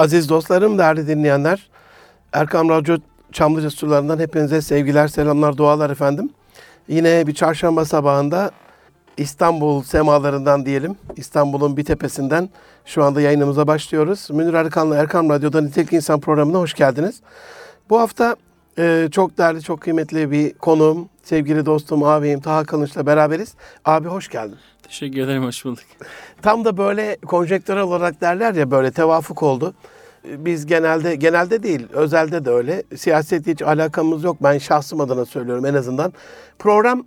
Aziz dostlarım, değerli dinleyenler, Erkam Radyo Çamlıca Sularından hepinize sevgiler, selamlar, dualar efendim. Yine bir çarşamba sabahında İstanbul semalarından diyelim, İstanbul'un bir tepesinden şu anda yayınımıza başlıyoruz. Münir Arıkan'la Erkam Radyo'da Nitelik İnsan programına hoş geldiniz. Bu hafta e, çok değerli, çok kıymetli bir konuğum, sevgili dostum, abim Taha Kılınç'la beraberiz. Abi hoş geldin. Teşekkür ederim, hoş bulduk. Tam da böyle konjektörel olarak derler ya böyle tevafuk oldu. Biz genelde, genelde değil, özelde de öyle. Siyasetle hiç alakamız yok. Ben şahsım adına söylüyorum en azından. Program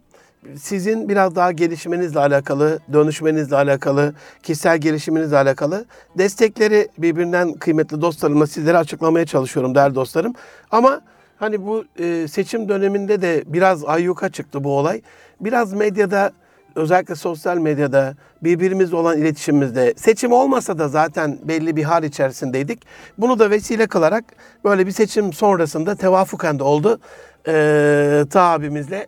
sizin biraz daha gelişmenizle alakalı, dönüşmenizle alakalı, kişisel gelişiminizle alakalı destekleri birbirinden kıymetli dostlarımla sizlere açıklamaya çalışıyorum değerli dostlarım. Ama hani bu e, seçim döneminde de biraz ayyuka çıktı bu olay. Biraz medyada özellikle sosyal medyada birbirimizle olan iletişimimizde seçim olmasa da zaten belli bir hal içerisindeydik. Bunu da vesile kılarak böyle bir seçim sonrasında tevafuken de oldu. Ee, ta abimizle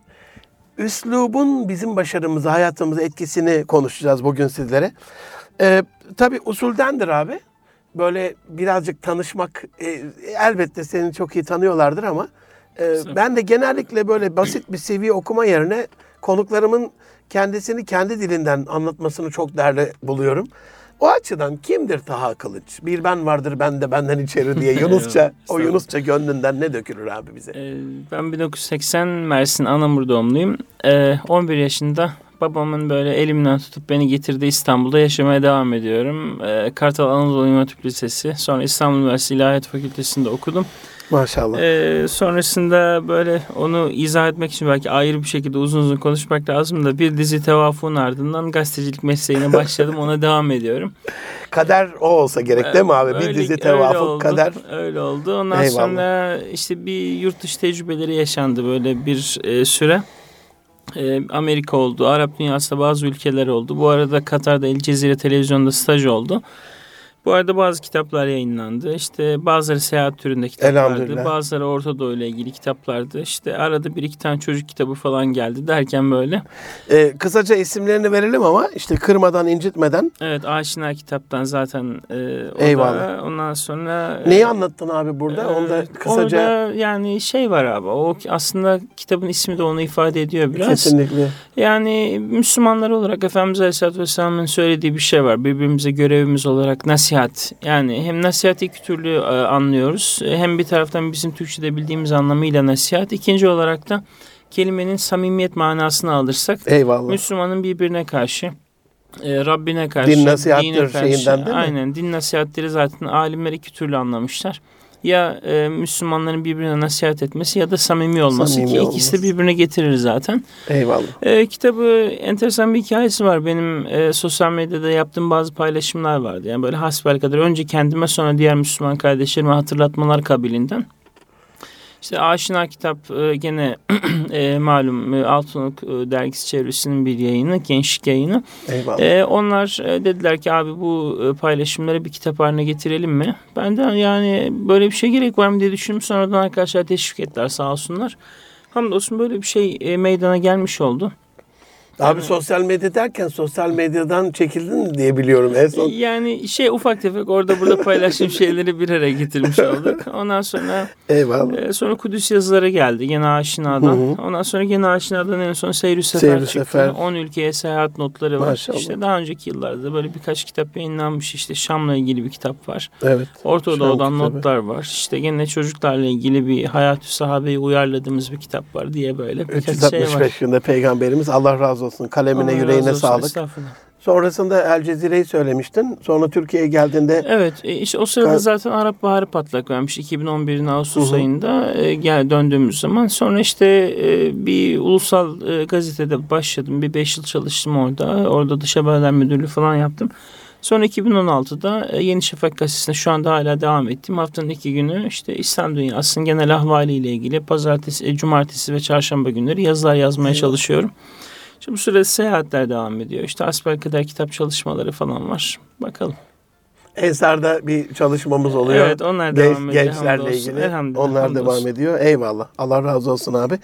üslubun bizim başarımıza, hayatımıza etkisini konuşacağız bugün sizlere. Ee, tabii usuldendir abi. Böyle birazcık tanışmak, e, elbette seni çok iyi tanıyorlardır ama e, ben de genellikle böyle basit bir seviye okuma yerine konuklarımın kendisini kendi dilinden anlatmasını çok değerli buluyorum. O açıdan kimdir Taha Kılıç? Bir ben vardır ben de benden içeri diye Yunusça, o Yunusça gönlünden ne dökülür abi bize? Ee, ben 1980 Mersin Anamur doğumluyum. Ee, 11 yaşında babamın böyle elimden tutup beni getirdiği İstanbul'da yaşamaya devam ediyorum. Ee, Kartal Anadolu Hatip Lisesi, sonra İstanbul Üniversitesi İlahiyat Fakültesi'nde okudum. Maşallah. Ee, sonrasında böyle onu izah etmek için belki ayrı bir şekilde uzun uzun konuşmak lazım da bir dizi tevafuğun ardından gazetecilik mesleğine başladım. Ona devam ediyorum. Kader o olsa gerek değil mi abi? Öyle, bir dizi tevafuk oldu, kader. Öyle oldu. Ondan Eyvallah. sonra işte bir yurt dışı tecrübeleri yaşandı böyle bir e, süre. E, Amerika oldu, Arap dünyasında bazı ülkeler oldu. Bu arada Katar'da El Cezire televizyonda staj oldu. Bu arada bazı kitaplar yayınlandı. İşte bazıları seyahat türünde kitaplardı. Bazıları Orta Doğu ile ilgili kitaplardı. İşte arada bir iki tane çocuk kitabı falan geldi derken böyle. Ee, kısaca isimlerini verelim ama işte kırmadan incitmeden. Evet Aşina kitaptan zaten e, o Eyvallah. da. Ondan sonra... e, Neyi anlattın abi burada? Onu da kısaca Orada yani şey var abi. O aslında kitabın ismi de onu ifade ediyor biraz. kesinlikle. Yani Müslümanlar olarak Efendimiz Aleyhisselatü Vesselam'ın söylediği bir şey var. Birbirimize görevimiz olarak nasihat. Yani hem nasihati iki türlü e, anlıyoruz. Hem bir taraftan bizim Türkçe'de bildiğimiz anlamıyla nasihat. İkinci olarak da kelimenin samimiyet manasını alırsak Eyvallah. Müslümanın birbirine karşı e, Rabbine karşı, Din nasihattir dine karşı, şeyinden değil mi? Aynen din nasihatleri zaten alimler iki türlü anlamışlar. Ya e, Müslümanların birbirine nasihat etmesi ya da samimi olması Samimi ki ikisi de olması. birbirine getirir zaten. Eyvallah. E, kitabı enteresan bir hikayesi var. Benim e, sosyal medyada yaptığım bazı paylaşımlar vardı. Yani böyle hasbelkader önce kendime sonra diğer Müslüman kardeşlerime hatırlatmalar kabilinden. İşte Aşina kitap e, gene e, malum e, Altınok e, dergisi çevresinin bir yayını, gençlik yayını. Eyvallah. E, onlar e, dediler ki abi bu e, paylaşımları bir kitap haline getirelim mi? Ben de yani böyle bir şey gerek var mı diye düşündüm. Sonradan arkadaşlar teşvik ettiler sağ olsunlar. Hamdolsun böyle bir şey e, meydana gelmiş oldu. Abi sosyal medya derken sosyal medyadan çekildin diye biliyorum en son. Yani şey ufak tefek orada burada paylaştığım şeyleri bir araya getirmiş olduk. Ondan sonra Eyvallah. e, sonra Kudüs yazıları geldi gene Aşina'dan. Hı hı. Ondan sonra gene Aşina'dan en son Seyri Sefer Seyri çıktı. Sefer. 10 ülkeye seyahat notları var. Maşallah. İşte daha önceki yıllarda böyle birkaç kitap yayınlanmış. İşte Şam'la ilgili bir kitap var. Evet. Orta Doğu'dan notlar var. İşte gene çocuklarla ilgili bir Hayat-ı Sahabe'yi uyarladığımız bir kitap var diye böyle birkaç şey var. 365 günde peygamberimiz Allah razı olsun. Kalemine Allah yüreğine olsun, sağlık. Sonrasında El Cezire'yi söylemiştin. Sonra Türkiye'ye geldiğinde Evet e, işte o sırada zaten Arap Baharı patlak vermiş 2011'in Ağustos Hı hı. ayında e, gel döndüğümüz zaman sonra işte e, bir ulusal e, gazetede başladım bir 5 yıl çalıştım orada orada dış haberler müdürlüğü falan yaptım. Sonra 2016'da e, Yeni Şafak gazetesinde şu anda hala devam ettim. Haftanın iki günü işte İslam dünyasının genel ahvaliyle ilgili pazartesi, e, cumartesi ve çarşamba günleri yazılar yazmaya Eyvallah. çalışıyorum. Şimdi bu sırada seyahatler devam ediyor. İşte asbelkader kitap çalışmaları falan var. Bakalım. Ensar'da bir çalışmamız oluyor. Evet onlar Genç- devam ediyor. gençlerle ilgili. Onlar hamdolsun. devam ediyor. Eyvallah. Allah razı olsun abi.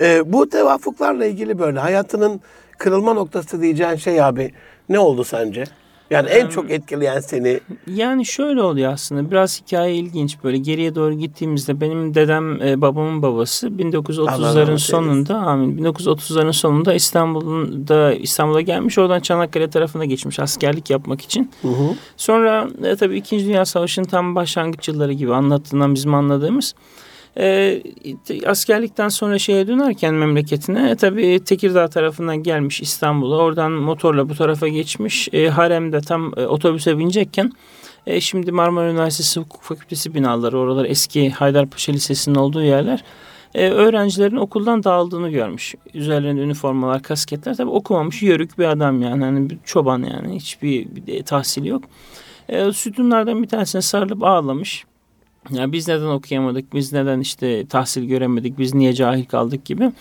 Ee, bu tevafuklarla ilgili böyle hayatının kırılma noktası diyeceğin şey abi ne oldu sence? Yani en çok etkileyen seni Yani şöyle oluyor aslında biraz hikaye ilginç böyle geriye doğru gittiğimizde benim dedem e, babamın babası Allah 1930'ların rahmet sonunda amin 1930'ların sonunda İstanbul'da İstanbul'a gelmiş oradan Çanakkale tarafına geçmiş askerlik yapmak için. Hı hı. Sonra e, tabii İkinci Dünya Savaşı'nın tam başlangıç yılları gibi anlattığından bizim anladığımız e, te- askerlikten sonra şeye dönerken memleketine e, tabii Tekirdağ tarafından gelmiş İstanbul'a oradan motorla bu tarafa geçmiş e, haremde tam e, otobüse binecekken e, şimdi Marmara Üniversitesi Hukuk Fakültesi binaları oralar eski Haydarpaşa Lisesi'nin olduğu yerler e, öğrencilerin okuldan dağıldığını görmüş. Üzerlerinde üniformalar, kasketler. Tabii okumamış, yörük bir adam yani. Hani bir çoban yani. Hiçbir bir tahsili yok. E, sütunlardan bir tanesine sarılıp ağlamış. Ya biz neden okuyamadık, biz neden işte tahsil göremedik, biz niye cahil kaldık gibi.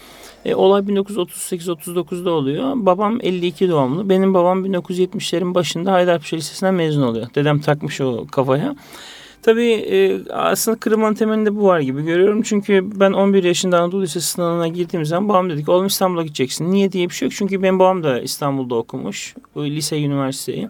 E, olay 1938-39'da oluyor. Babam 52 doğumlu. Benim babam 1970'lerin başında Haydarpaşa Lisesi'nden mezun oluyor. Dedem takmış o kafaya. Tabii e, aslında kırılmanın temelinde bu var gibi görüyorum. Çünkü ben 11 yaşında Anadolu Lisesi sınavına girdiğim zaman babam dedi ki oğlum İstanbul'a gideceksin. Niye diye bir şey yok. Çünkü benim babam da İstanbul'da okumuş. Lise, üniversiteyi.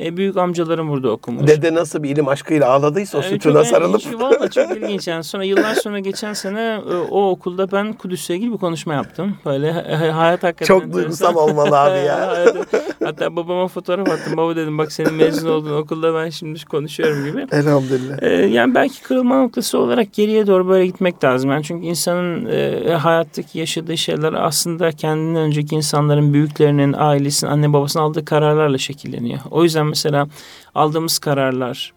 E, büyük amcalarım burada okumuş. dede nasıl bir ilim aşkıyla ağladıysa o Evet, sütuna sarılıp ilginç. Valla çok ilginç yani. Sonra yıllar sonra geçen sene e, o okulda ben Kudüs'le ilgili bir konuşma yaptım. Böyle ha- hayat hakikaten çok duygusal olmalı abi ya. Hatta babama fotoğraf attım. Baba dedim bak senin mezun olduğun okulda ben şimdi konuşuyorum gibi. Elhamdülillah. Ee, yani belki kırılma noktası olarak geriye doğru böyle gitmek lazım. Yani çünkü insanın e, hayattaki yaşadığı şeyler aslında kendinden önceki insanların, büyüklerinin, ailesinin, anne babasının aldığı kararlarla şekilleniyor. O yüzden mesela aldığımız kararlar,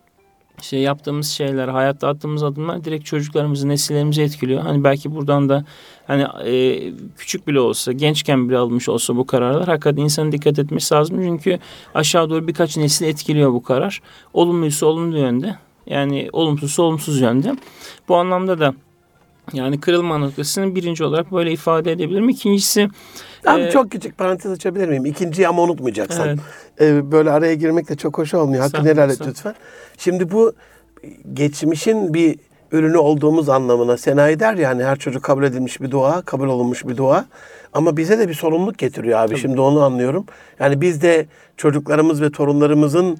işte yaptığımız şeyler, hayatta attığımız adımlar direkt çocuklarımızı, nesillerimizi etkiliyor. Hani belki buradan da hani e, küçük bile olsa, gençken bile almış olsa bu kararlar hakikaten insanın dikkat etmesi lazım. Çünkü aşağı doğru birkaç nesil etkiliyor bu karar. Olumluysa olumlu yönde, yani olumsuzsa olumsuz yönde. Bu anlamda da yani kırılma noktasını birinci olarak böyle ifade edebilirim. İkincisi Abi e, çok küçük parantez açabilir miyim? İkinciyi ama unutmayacaksan. Evet. Ee, böyle araya girmek de çok hoş olmuyor. Hakkını helal et lütfen. Şimdi bu geçmişin bir ürünü olduğumuz anlamına Senayi der ya hani her çocuk kabul edilmiş bir dua, kabul olunmuş bir dua. Ama bize de bir sorumluluk getiriyor abi. Şimdi onu anlıyorum. Yani biz de çocuklarımız ve torunlarımızın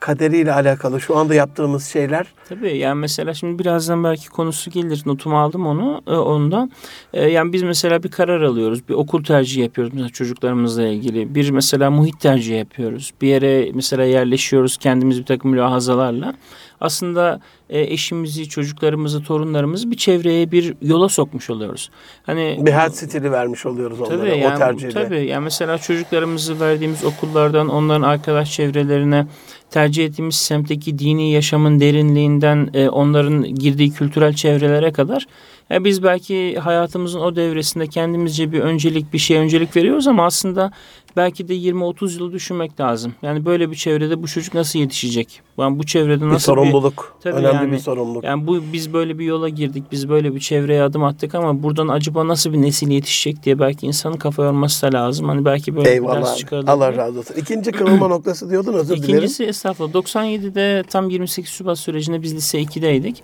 kaderiyle alakalı şu anda yaptığımız şeyler Tabii yani mesela şimdi birazdan belki konusu gelir. Notumu aldım onu e, onda. E, yani biz mesela bir karar alıyoruz. Bir okul tercihi yapıyoruz mesela çocuklarımızla ilgili. Bir mesela muhit tercihi yapıyoruz. Bir yere mesela yerleşiyoruz kendimiz bir takım mülahazalarla. Aslında e, eşimizi, çocuklarımızı, torunlarımızı bir çevreye, bir yola sokmuş oluyoruz. Hani bir hayat stili vermiş oluyoruz onlara Tabii o yani, tercihle. tabii yani mesela çocuklarımızı verdiğimiz okullardan onların arkadaş çevrelerine tercih ettiğimiz semtteki dini yaşamın derinliğinden e, onların girdiği kültürel çevrelere kadar ya biz belki hayatımızın o devresinde kendimizce bir öncelik bir şey öncelik veriyoruz ama aslında belki de 20-30 yıl düşünmek lazım. Yani böyle bir çevrede bu çocuk nasıl yetişecek? Yani bu çevrede bir nasıl sorumluluk. Tabii önemli yani- bir sorumluluk. yani bu biz böyle bir yola girdik, biz böyle bir çevreye adım attık ama buradan acaba nasıl bir nesil yetişecek diye belki insanın kafa yorması da lazım. Hani belki böyle bir Eyvallah. ders abi. çıkarılabilir. Allah razı olsun. İkinci kırılma noktası diyordun özür dilerim. İkincisi estağfurullah 97'de tam 28 Şubat sürecinde biz lise 2'deydik.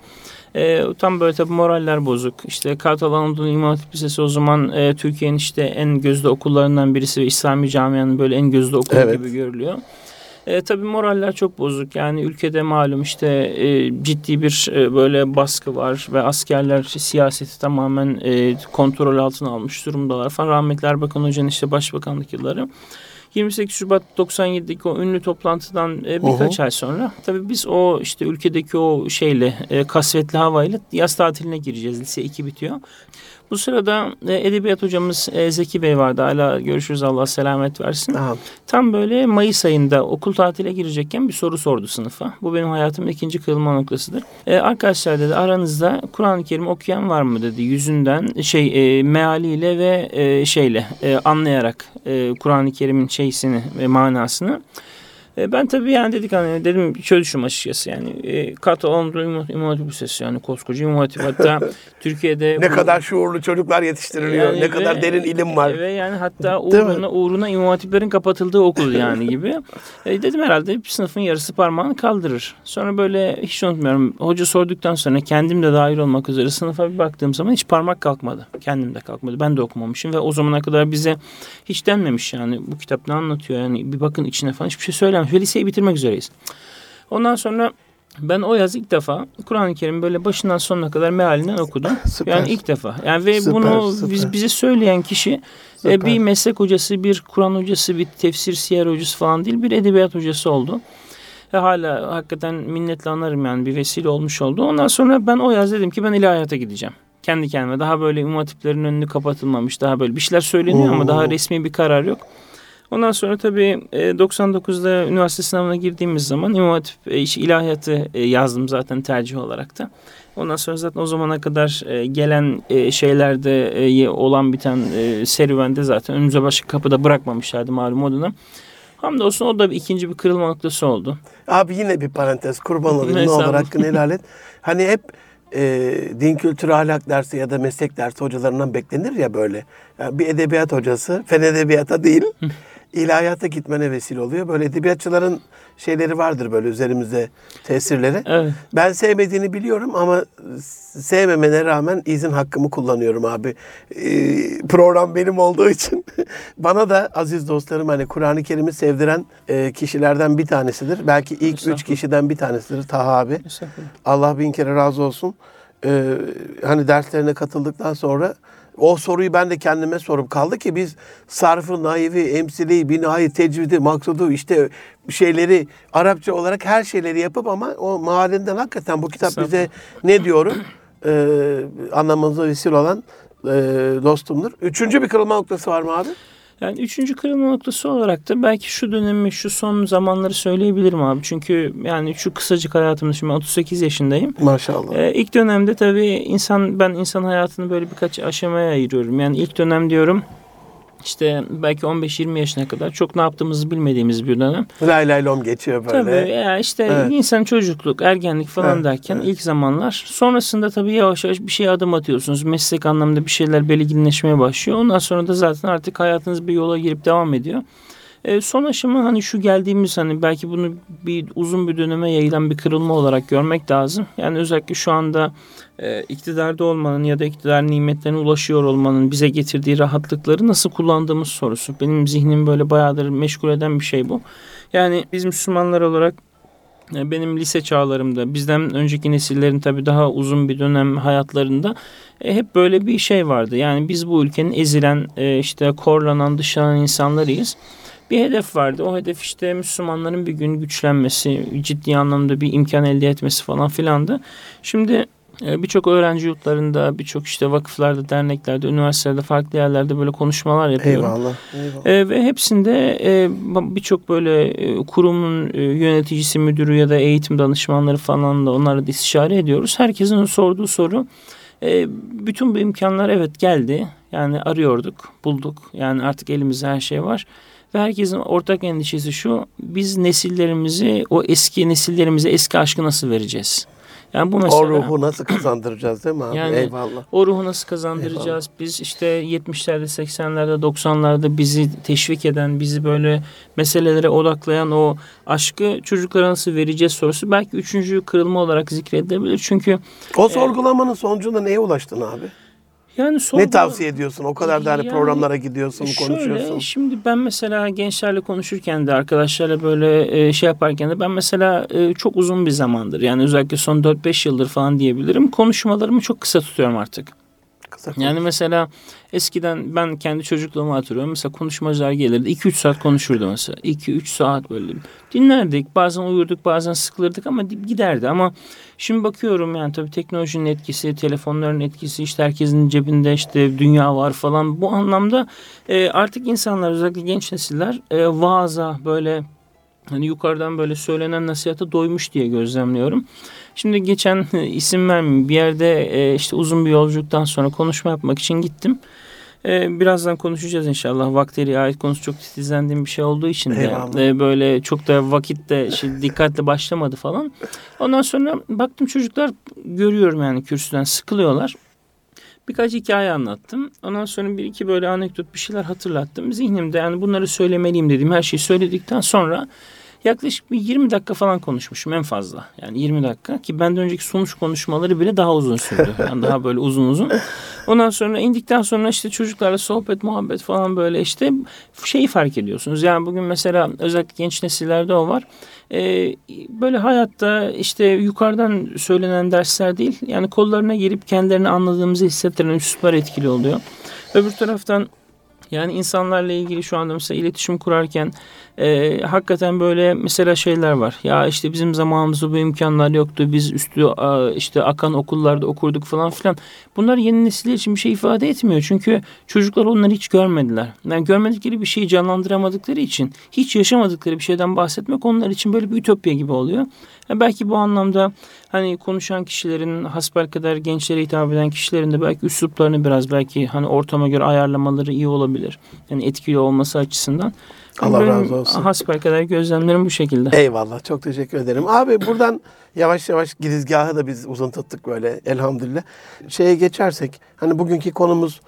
Ee, tam böyle tabii moraller bozuk. İşte Kartal Anadolu İmam Hatip Lisesi o zaman e, Türkiye'nin işte en gözde okullarından birisi ve İslami camianın böyle en gözde okulu Evet. gibi görülüyor. E, tabii moraller çok bozuk. Yani ülkede malum işte e, ciddi bir e, böyle baskı var ve askerler siyaseti tamamen e, kontrol altına almış durumdalar falan. Rahmetli Erbakan Hoca'nın işte başbakanlık yılları. 28 Şubat 97'deki o ünlü toplantıdan e, birkaç ay sonra tabii biz o işte ülkedeki o şeyle e, kasvetli havayla yaz tatiline gireceğiz. Lise 2 bitiyor. Bu sırada e, edebiyat hocamız e, Zeki Bey vardı. Hala görüşürüz Allah selamet versin. Aha. Tam böyle Mayıs ayında okul tatile girecekken bir soru sordu sınıfa. Bu benim hayatımın ikinci kırılma noktasıdır. E, arkadaşlar dedi aranızda Kur'an-ı Kerim okuyan var mı dedi. Yüzünden şey e, mealiyle ve e, şeyle e, anlayarak e, Kur'an-ı Kerim'in şeysini ve manasını. E, ben tabii yani dedik hani dedim çözüşüm açıkçası yani. E, Anadolu İmam- Hatip Lisesi yani koskoca İmam Hatip. Hatta Türkiye'de... Ne bu- kadar şuurlu çocuklar yetiştiriliyor. yani ne kadar ve- derin ilim var. Ve yani hatta uğruna, uğruna imam hatiplerin kapatıldığı okul yani gibi. E, dedim herhalde bir sınıfın yarısı parmağını kaldırır. Sonra böyle hiç unutmuyorum. Hoca sorduktan sonra kendim de dahil olmak üzere sınıfa bir baktığım zaman hiç parmak kalkmadı. Kendim de kalkmadı. Ben de okumamışım ve o zamana kadar bize hiç denmemiş yani. Bu kitap ne anlatıyor yani bir bakın içine falan hiçbir şey söylememiş. Şöyle liseyi bitirmek üzereyiz. Ondan sonra ben o yaz ilk defa Kur'an-ı Kerim böyle başından sonuna kadar mealinden okudum. Süper. Yani ilk defa. Yani ve Süper, bunu süper. biz, bize söyleyen kişi e, Süper. bir meslek hocası, bir Kur'an hocası, bir tefsir siyer hocası falan değil, bir edebiyat hocası oldu. Ve hala hakikaten minnetle anarım yani bir vesile olmuş oldu. Ondan sonra ben o yaz dedim ki ben ilahiyata gideceğim. Kendi kendime daha böyle imam önünü kapatılmamış daha böyle bir şeyler söyleniyor ama Oo. daha resmi bir karar yok. Ondan sonra tabii e, 99'da üniversite sınavına girdiğimiz zaman İmam Hatip e, iş- ilahiyatı e, yazdım zaten tercih olarak da. Ondan sonra zaten o zamana kadar e, gelen e, şeylerde e, olan biten e, serüvende zaten önümüze başka kapıda bırakmamışlardı malum o dönem. Hamdolsun o da bir, ikinci bir kırılma noktası oldu. Abi yine bir parantez kurban olayım ne olur hakkını helal et. Hani hep e, din kültürü ahlak dersi ya da meslek dersi hocalarından beklenir ya böyle. Yani bir edebiyat hocası fen edebiyata değil ilahiyata gitmene vesile oluyor. Böyle edebiyatçıların şeyleri vardır böyle üzerimizde tesirleri. Evet. Ben sevmediğini biliyorum ama sevmemene rağmen izin hakkımı kullanıyorum abi. Ee, program benim olduğu için bana da aziz dostlarım hani Kur'an-ı Kerim'i sevdiren e, kişilerden bir tanesidir. Belki ilk üç kişiden bir tanesidir Taha abi. Allah bin kere razı olsun. Ee, hani derslerine katıldıktan sonra o soruyu ben de kendime sorup kaldı ki biz sarfı, naivi, emsili, binayı, tecvidi, maksudu işte şeyleri Arapça olarak her şeyleri yapıp ama o mahallenden hakikaten bu kitap bize ne diyorum ee, anlamamıza vesile olan e, dostumdur. Üçüncü bir kırılma noktası var mı abi? Yani üçüncü kırılma noktası olarak da belki şu dönemi, şu son zamanları söyleyebilirim abi. Çünkü yani şu kısacık hayatımda şimdi ben 38 yaşındayım. Maşallah. Ee, ilk dönemde tabii insan ben insan hayatını böyle birkaç aşamaya ayırıyorum. Yani ilk dönem diyorum işte belki 15-20 yaşına kadar çok ne yaptığımızı bilmediğimiz bir dönem. Lay lay lom geçiyor böyle. Tabii ya işte Evet. insan çocukluk, ergenlik falan Evet, derken evet. ilk zamanlar. Sonrasında tabii yavaş yavaş bir şeye adım atıyorsunuz. Meslek anlamda bir şeyler belirginleşmeye başlıyor. Ondan sonra da zaten artık hayatınız bir yola girip devam ediyor. E, son aşama hani şu geldiğimiz hani belki bunu bir uzun bir döneme yayılan bir kırılma olarak görmek lazım. Yani özellikle şu anda e, iktidarda olmanın ya da iktidar nimetlerine ulaşıyor olmanın bize getirdiği rahatlıkları nasıl kullandığımız sorusu. Benim zihnimi böyle bayağıdır meşgul eden bir şey bu. Yani biz Müslümanlar olarak e, benim lise çağlarımda bizden önceki nesillerin tabii daha uzun bir dönem hayatlarında e, hep böyle bir şey vardı. Yani biz bu ülkenin ezilen e, işte korlanan dışlanan insanlarıyız. Bir hedef vardı. O hedef işte Müslümanların bir gün güçlenmesi, ciddi anlamda bir imkan elde etmesi falan filandı. Şimdi birçok öğrenci yurtlarında, birçok işte vakıflarda, derneklerde, üniversitelerde, farklı yerlerde böyle konuşmalar yapıyorum. Eyvallah. eyvallah. E, ve hepsinde e, birçok böyle e, kurumun e, yöneticisi, müdürü ya da eğitim danışmanları falan da onlarla da istişare ediyoruz. Herkesin sorduğu soru e, bütün bu imkanlar evet geldi. Yani arıyorduk, bulduk. Yani artık elimizde her şey var. Ve herkesin ortak endişesi şu. Biz nesillerimizi, o eski nesillerimize eski aşkı nasıl vereceğiz? Yani bu mesela... o ruhu nasıl kazandıracağız değil mi abi? Yani- Eyvallah. O ruhu nasıl kazandıracağız? Biz işte 70'lerde, 80'lerde, 90'larda bizi teşvik eden, bizi böyle meselelere odaklayan o aşkı çocuklara nasıl vereceğiz sorusu belki üçüncü kırılma olarak zikredilebilir. Çünkü O sorgulamanın sonucunda neye ulaştın abi? Yani Ne sorgu- tavsiye ediyorsun? O kadar da hani Yani programlara gidiyorsun, konuşuyorsun. Şöyle şimdi ben mesela gençlerle konuşurken de arkadaşlarla böyle e, şey yaparken de ben mesela e, çok uzun bir zamandır yani özellikle son 4-5 yıldır falan diyebilirim konuşmalarımı çok kısa tutuyorum artık. Konuş. Yani mesela eskiden ben kendi çocukluğumu hatırlıyorum. Mesela konuşmacılar gelirdi. 2-3 saat konuşurdu mesela. 2-3 saat böyle dinlerdik. Bazen uyurduk bazen sıkılırdık ama giderdi. Ama şimdi bakıyorum yani tabii teknolojinin etkisi, telefonların etkisi, işte herkesin cebinde işte dünya var falan. Bu anlamda e, artık insanlar özellikle genç nesiller e, vaaza böyle hani yukarıdan böyle söylenen nasihata doymuş diye gözlemliyorum. Şimdi geçen e, isim vermeyeyim bir yerde e, işte uzun bir yolculuktan sonra konuşma yapmak için gittim. E, birazdan konuşacağız inşallah. Vakte riayet konusu çok titizlendiğim bir şey olduğu için de Eyvallah. e, böyle çok da vakitte şey, dikkatle başlamadı falan. Ondan sonra baktım çocuklar görüyorum yani kürsüden sıkılıyorlar. Birkaç hikaye anlattım. Ondan sonra bir iki böyle anekdot bir şeyler hatırlattım. Zihnimde yani bunları söylemeliyim dediğim her şeyi söyledikten sonra yaklaşık bir 20 dakika falan konuşmuşum en fazla. Yani 20 dakika ki benden önceki sonuç konuşmaları bile daha uzun sürdü. Yani daha böyle uzun uzun. Ondan sonra indikten sonra işte çocuklarla sohbet, muhabbet falan böyle işte şeyi fark ediyorsunuz. Yani bugün mesela özellikle genç nesillerde o var. Ee, böyle hayatta işte yukarıdan söylenen dersler değil. Yani kollarına girip kendilerini anladığımızı hissettiren üsluplar etkili oluyor. Öbür taraftan yani insanlarla ilgili şu anda mesela iletişim kurarken e, hakikaten böyle mesela şeyler var. Ya işte bizim zamanımızda bu imkanlar yoktu. Biz üstü a, işte akan okullarda okurduk falan filan. Bunlar yeni nesiller için bir şey ifade etmiyor. Çünkü çocuklar onları hiç görmediler. Yani görmedikleri bir şeyi canlandıramadıkları için hiç yaşamadıkları bir şeyden bahsetmek onlar için böyle bir ütopya gibi oluyor. Yani belki bu anlamda hani konuşan kişilerin hasbel kadar gençlere hitap eden kişilerin de belki üsluplarını biraz belki hani ortama göre ayarlamaları iyi olabilir. Yani etkili olması açısından. Allah Benim razı olsun. Hasbel kadar gözlemlerim bu şekilde. Eyvallah çok teşekkür ederim. Abi buradan yavaş yavaş girizgahı da biz uzun tuttuk böyle elhamdülillah. Şeye geçersek hani bugünkü konumuz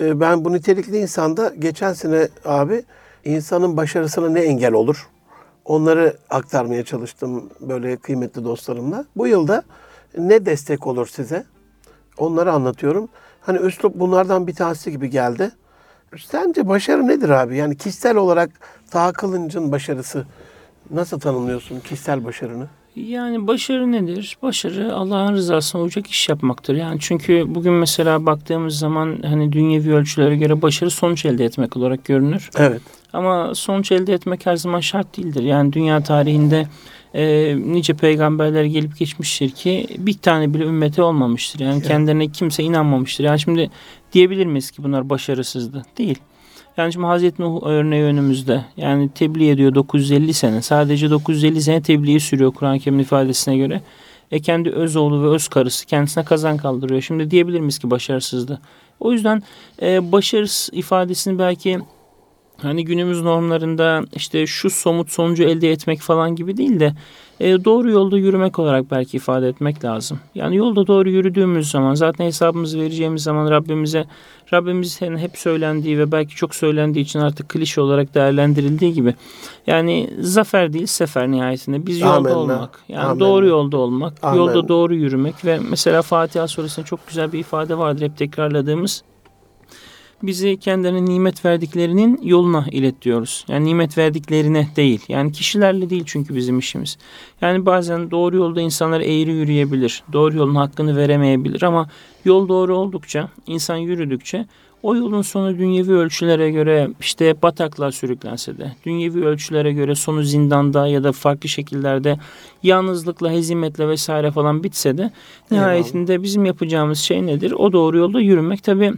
e, ben bu nitelikli insanda geçen sene abi insanın başarısına ne engel olur? Onları aktarmaya çalıştım böyle kıymetli dostlarımla. Bu yılda ne destek olur size? Onları anlatıyorum. Hani üslup bunlardan bir tanesi gibi geldi. Sence başarı nedir abi? Yani kişisel olarak Taha Kılınç'ın başarısı nasıl tanımlıyorsun kişisel başarını? Yani başarı nedir? Başarı Allah'ın rızasına uyacak iş yapmaktır. Yani çünkü bugün mesela baktığımız zaman hani dünyevi ölçülere göre başarı sonuç elde etmek olarak görünür. Evet. Ama sonuç elde etmek her zaman şart değildir. Yani dünya tarihinde e, nice peygamberler gelip geçmiştir ki bir tane bile ümmeti olmamıştır. Yani Evet. kendilerine kimse inanmamıştır. Yani şimdi diyebilir miyiz ki bunlar başarısızdı? Değil. Yani şimdi Hazreti Nuh örneği önümüzde. Yani tebliğ ediyor 950 sene. Sadece 950 sene tebliği sürüyor Kur'an-ı Kerim'in ifadesine göre. E kendi öz oğlu ve öz karısı kendisine kazan kaldırıyor. Şimdi diyebilir miyiz ki başarısızdı? O yüzden e, başarısız ifadesini belki hani günümüz normlarında işte şu somut sonucu elde etmek falan gibi değil de e, doğru yolda yürümek olarak belki ifade etmek lazım. Yani yolda doğru yürüdüğümüz zaman zaten hesabımızı vereceğimiz zaman Rabbimize Rabbimizin hep söylendiği ve belki çok söylendiği için artık klişe olarak değerlendirildiği gibi yani zafer değil sefer nihayetinde biz yolda Amenna. olmak yani Amenna. doğru yolda olmak Amen. yolda doğru yürümek ve mesela Fatiha suresinde çok güzel bir ifade vardır hep tekrarladığımız bizi kendilerine nimet verdiklerinin yoluna ilet diyoruz. Yani nimet verdiklerine değil. Yani kişilerle değil çünkü bizim işimiz. Yani bazen doğru yolda insanlar eğri yürüyebilir. Doğru yolun hakkını veremeyebilir ama yol doğru oldukça, insan yürüdükçe o yolun sonu dünyevi ölçülere göre işte bataklığa sürüklense de, dünyevi ölçülere göre sonu zindanda ya da farklı şekillerde yalnızlıkla, hezimetle vesaire falan bitse de nihayetinde bizim yapacağımız şey nedir? O doğru yolda yürümek. Tabii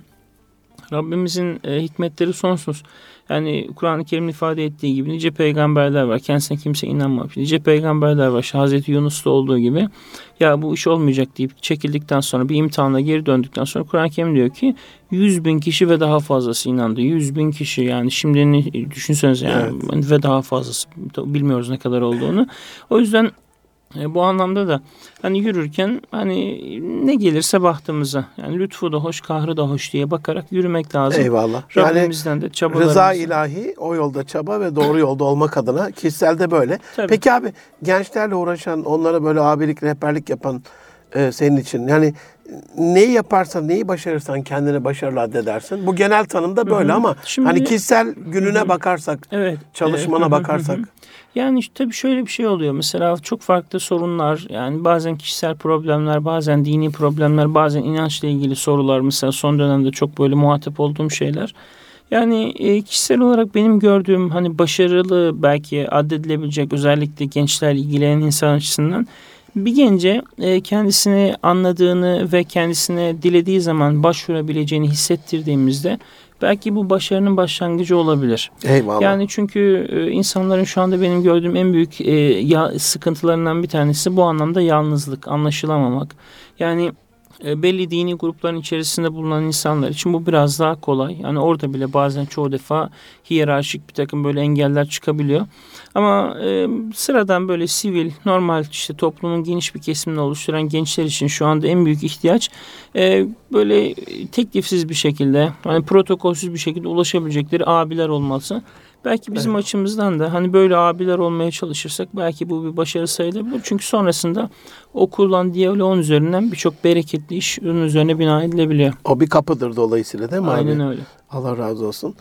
Rabbimizin e, hikmetleri sonsuz. Yani Kur'an-ı Kerim'in ifade ettiği gibi nice peygamberler var. Kendisine kimse inanmamış. Nice peygamberler var. İşte Hazreti Yunus'ta olduğu gibi. Ya bu iş olmayacak deyip çekildikten sonra bir imtihanla geri döndükten sonra Kur'an-ı Kerim diyor ki 100 bin kişi ve daha fazlası inandı. 100 bin kişi yani şimdi düşünsenize yani ve daha fazlası bilmiyoruz ne kadar olduğunu. O yüzden e, bu anlamda da hani yürürken hani ne gelirse bahtımıza yani lütfu da hoş kahrı da hoş diye bakarak yürümek lazım. Eyvallah. Yani Rabbimizden de çabalarımızı. rıza ilahi o yolda çaba ve doğru yolda olmak adına kişiselde böyle. Tabii. Peki abi gençlerle uğraşan, onlara böyle abilik, rehberlik yapan e, senin için yani neyi yaparsan, neyi başarırsan kendine başarılı addedersin. Bu genel tanımda böyle Hı hı. ama Şimdi- hani kişisel gününe bakarsak, Evet. çalışmana Ee, hı hı bakarsak. Yani tabii şöyle bir şey oluyor. Mesela çok farklı sorunlar yani bazen kişisel problemler, bazen dini problemler, bazen inançla ilgili sorular mesela son dönemde çok böyle muhatap olduğum şeyler. Yani e, kişisel olarak benim gördüğüm hani başarılı belki addedilebilecek özellikle gençlerle ilgilenen insan açısından bir gence e, kendisini anladığını ve kendisine dilediği zaman başvurabileceğini hissettirdiğimizde belki bu başarının başlangıcı olabilir. Eyvallah. Yani çünkü e, insanların şu anda benim gördüğüm en büyük e, sıkıntılarından bir tanesi bu anlamda yalnızlık, anlaşılamamak. Yani belli dini grupların içerisinde bulunan insanlar için bu biraz daha kolay. Yani orada bile bazen çoğu defa hiyerarşik bir takım böyle engeller çıkabiliyor. Ama e, sıradan böyle sivil, normal işte toplumun geniş bir kesimini oluşturan gençler için şu anda en büyük ihtiyaç e, böyle teklifsiz bir şekilde, hani protokolsüz bir şekilde ulaşabilecekleri abiler olması. Belki bizim açımızdan da hani böyle abiler olmaya çalışırsak belki bu bir başarı sayılabilir. Çünkü sonrasında o kurulan diyaloğun üzerinden birçok bereketli iş ürün üzerine bina edilebiliyor. O bir kapıdır dolayısıyla değil mi Aynen abi? öyle. Allah razı olsun.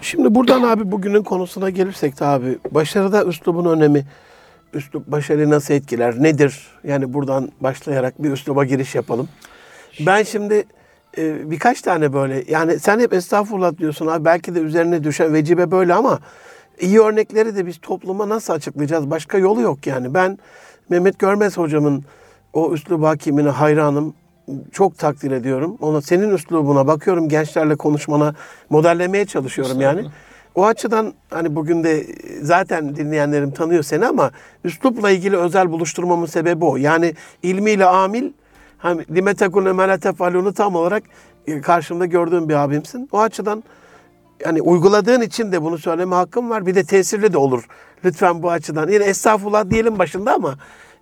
Şimdi buradan abi bugünün konusuna gelirsek de abi başarıda üslubun önemi, üslup başarıyı nasıl etkiler, nedir? Yani buradan başlayarak bir üsluba giriş yapalım. Ben şimdi e, birkaç tane böyle yani sen hep estağfurullah diyorsun abi belki de üzerine düşen vecibe böyle ama iyi örnekleri de biz topluma nasıl açıklayacağız? Başka yolu yok yani. Ben Mehmet Görmez hocamın o üslub hakimine hayranım. Çok takdir ediyorum. Ona senin üslubuna bakıyorum gençlerle konuşmana modellemeye çalışıyorum yani. O açıdan hani bugün de zaten dinleyenlerim tanıyor seni ama üslupla ilgili özel buluşturmamın sebebi o. Yani ilmiyle amil hem lime tekune mele tefalunu tam olarak e, karşımda gördüğüm bir abimsin. O açıdan yani uyguladığın için de bunu söyleme hakkım var. Bir de tesirli de olur. Lütfen bu açıdan. Yine estağfurullah diyelim başında ama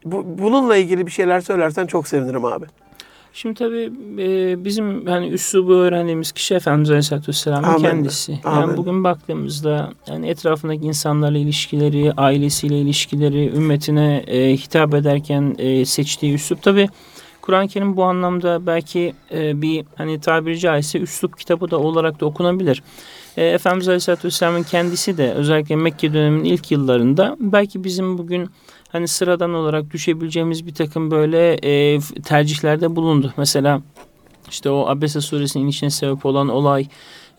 bu, bununla ilgili bir şeyler söylersen çok sevinirim abi. Şimdi tabii e, bizim hani üslubu öğrendiğimiz kişi Efendimiz Aleyhisselatü Vesselam'ın Amin. kendisi. Amin. Yani bugün baktığımızda yani etrafındaki insanlarla ilişkileri, ailesiyle ilişkileri, ümmetine e, hitap ederken e, seçtiği üslup tabii Kur'an-ı Kerim bu anlamda belki e, bir hani tabiri caizse üslup kitabı da olarak da okunabilir. E, Efendimiz Aleyhisselatü Vesselam'ın kendisi de özellikle Mekke döneminin ilk yıllarında belki bizim bugün hani sıradan olarak düşebileceğimiz bir takım böyle e, tercihlerde bulundu. Mesela işte o Abese suresinin inişine sebep olan olay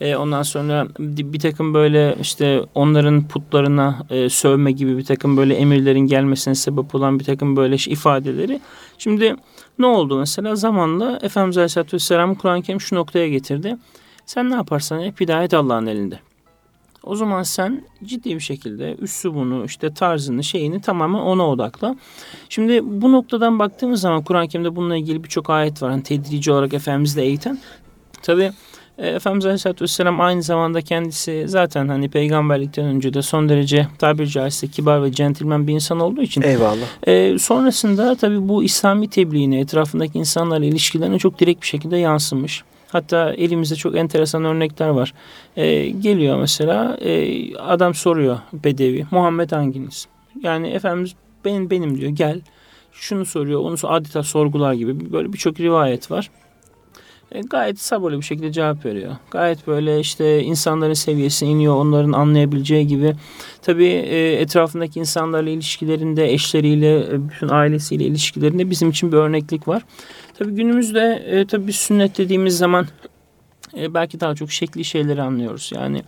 e, ondan sonra bir takım böyle işte onların putlarına e, sövme gibi bir takım böyle emirlerin gelmesine sebep olan bir takım böyle ifadeleri. Şimdi ne oldu mesela zamanla Efendimiz Aleyhisselatü Vesselam Kur'an-ı Kerim şu noktaya getirdi. Sen ne yaparsan yap hidayet Allah'ın elinde. O zaman sen ciddi bir şekilde üslubunu, işte tarzını, şeyini tamamen ona odakla. Şimdi bu noktadan baktığımız zaman Kur'an-ı Kerim'de bununla ilgili birçok ayet var. Hani tedrici olarak Efendimiz'i de eğiten. Tabi Efendimiz Aleyhisselatü Vesselam aynı zamanda kendisi zaten hani peygamberlikten önce de son derece tabiri caizse kibar ve centilmen bir insan olduğu için Eyvallah. ee, sonrasında tabii bu İslami tebliğine, etrafındaki insanlarla ilişkilerine çok direkt bir şekilde yansımış. Hatta elimizde çok enteresan örnekler var. Ee, geliyor mesela e, adam soruyor Bedevi, Muhammed hanginiz? Yani Efendimiz benim benim diyor gel. Şunu soruyor, onu adeta sorgular gibi böyle birçok rivayet var. E, gayet sabırlı bir şekilde cevap veriyor. Gayet böyle işte insanların seviyesine iniyor, onların anlayabileceği gibi. Tabii e, etrafındaki insanlarla ilişkilerinde, eşleriyle, e, bütün ailesiyle ilişkilerinde bizim için bir örneklik var. Tabii günümüzde tabii sünnet dediğimiz zaman belki daha çok şekli şeyleri anlıyoruz. Yani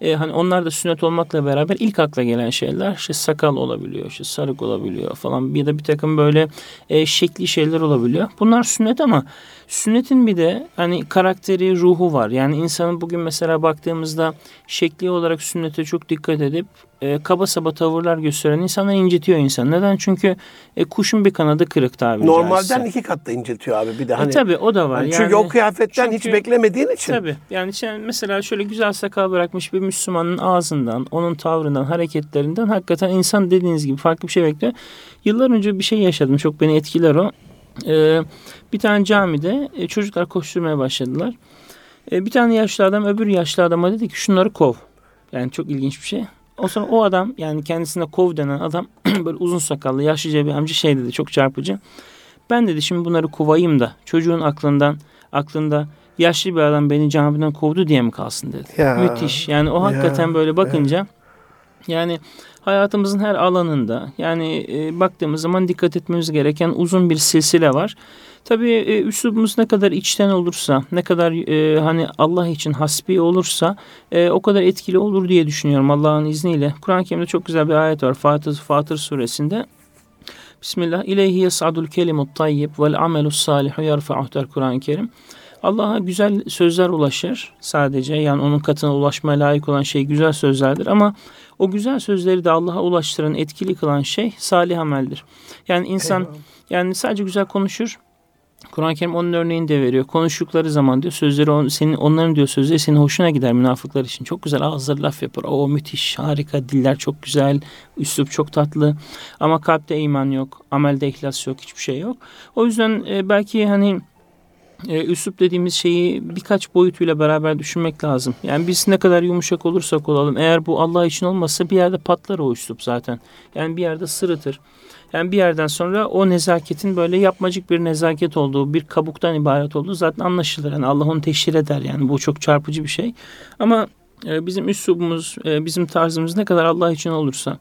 e, hani onlar da sünnet olmakla beraber ilk akla gelen şeyler işte sakal olabiliyor, işte sarık olabiliyor falan ya da bir takım böyle e, şekli şeyler olabiliyor. Bunlar sünnet ama sünnetin bir de hani karakteri, ruhu var. Yani insanın bugün mesela baktığımızda şekli olarak sünnete çok dikkat edip e, kaba saba tavırlar gösteren insanlar incitiyor insan. Neden? Çünkü e, kuşun bir kanadı kırık tabiri Normalden caizse. iki kat da incitiyor abi bir de E, hani. tabii o da var. hani yani, çünkü o kıyafetten hiç çünkü- beklemediğin için. Tabii. Yani sen mesela şöyle güzel sakal bırakmış bir Müslümanın ağzından, onun tavrından, hareketlerinden hakikaten insan dediğiniz gibi farklı bir şey bekliyor. Yıllar önce bir şey yaşadım. Çok beni etkiler o. Ee, bir tane camide e, çocuklar koşturmaya başladılar. E, bir tane yaşlı adam öbür yaşlı adama dedi ki şunları kov. Yani çok ilginç bir şey. O sonra o adam yani kendisine kov denen adam böyle uzun sakallı yaşlıca bir amca şey dedi çok çarpıcı. Ben dedi şimdi bunları kovayım da çocuğun aklından aklında yaşlı bir adam beni camiden kovdu diye mi kalsın dedi. Ya, Müthiş. Yani o hakikaten ya, böyle bakınca yani hayatımızın her alanında yani e, baktığımız zaman dikkat etmemiz gereken uzun bir silsile var. Tabii e, üslubumuz ne kadar içten olursa, ne kadar e, hani Allah için hasbi olursa e, o kadar etkili olur diye düşünüyorum Allah'ın izniyle. Kur'an-ı Kerim'de çok güzel bir ayet var Fatır, Fatır suresinde. Bismillah. İleyhi yes'adul kelimut tayyib vel amelus salihu yerfa'uh Kur'an-ı Kerim. Allah'a güzel sözler ulaşır sadece. Yani onun katına ulaşmaya layık olan şey güzel sözlerdir ama o güzel sözleri de Allah'a ulaştıran, etkili kılan şey salih ameldir. Yani insan Eyvallah. yani sadece güzel konuşur. Kur'an-ı Kerim onun örneğini de veriyor. Konuştukları zaman diyor sözleri on, senin onların diyor sözleri senin hoşuna gider münafıklar için. Çok güzel ağızları laf yapar. O müthiş, harika, diller çok güzel, üslup çok tatlı. Ama kalpte iman yok, amelde ihlas yok, hiçbir şey yok. O yüzden e, belki hani e, üslup dediğimiz şeyi birkaç boyutuyla beraber düşünmek lazım. Yani biz ne kadar yumuşak olursak olalım eğer bu Allah için olmazsa bir yerde patlar o üslup zaten. Yani bir yerde sırıtır. Yani bir yerden sonra o nezaketin böyle yapmacık bir nezaket olduğu, bir kabuktan ibaret olduğu zaten anlaşılır. Yani Allah onu teşhir eder yani bu çok çarpıcı bir şey. Ama e, bizim üslubumuz, e, bizim tarzımız ne kadar Allah için olursa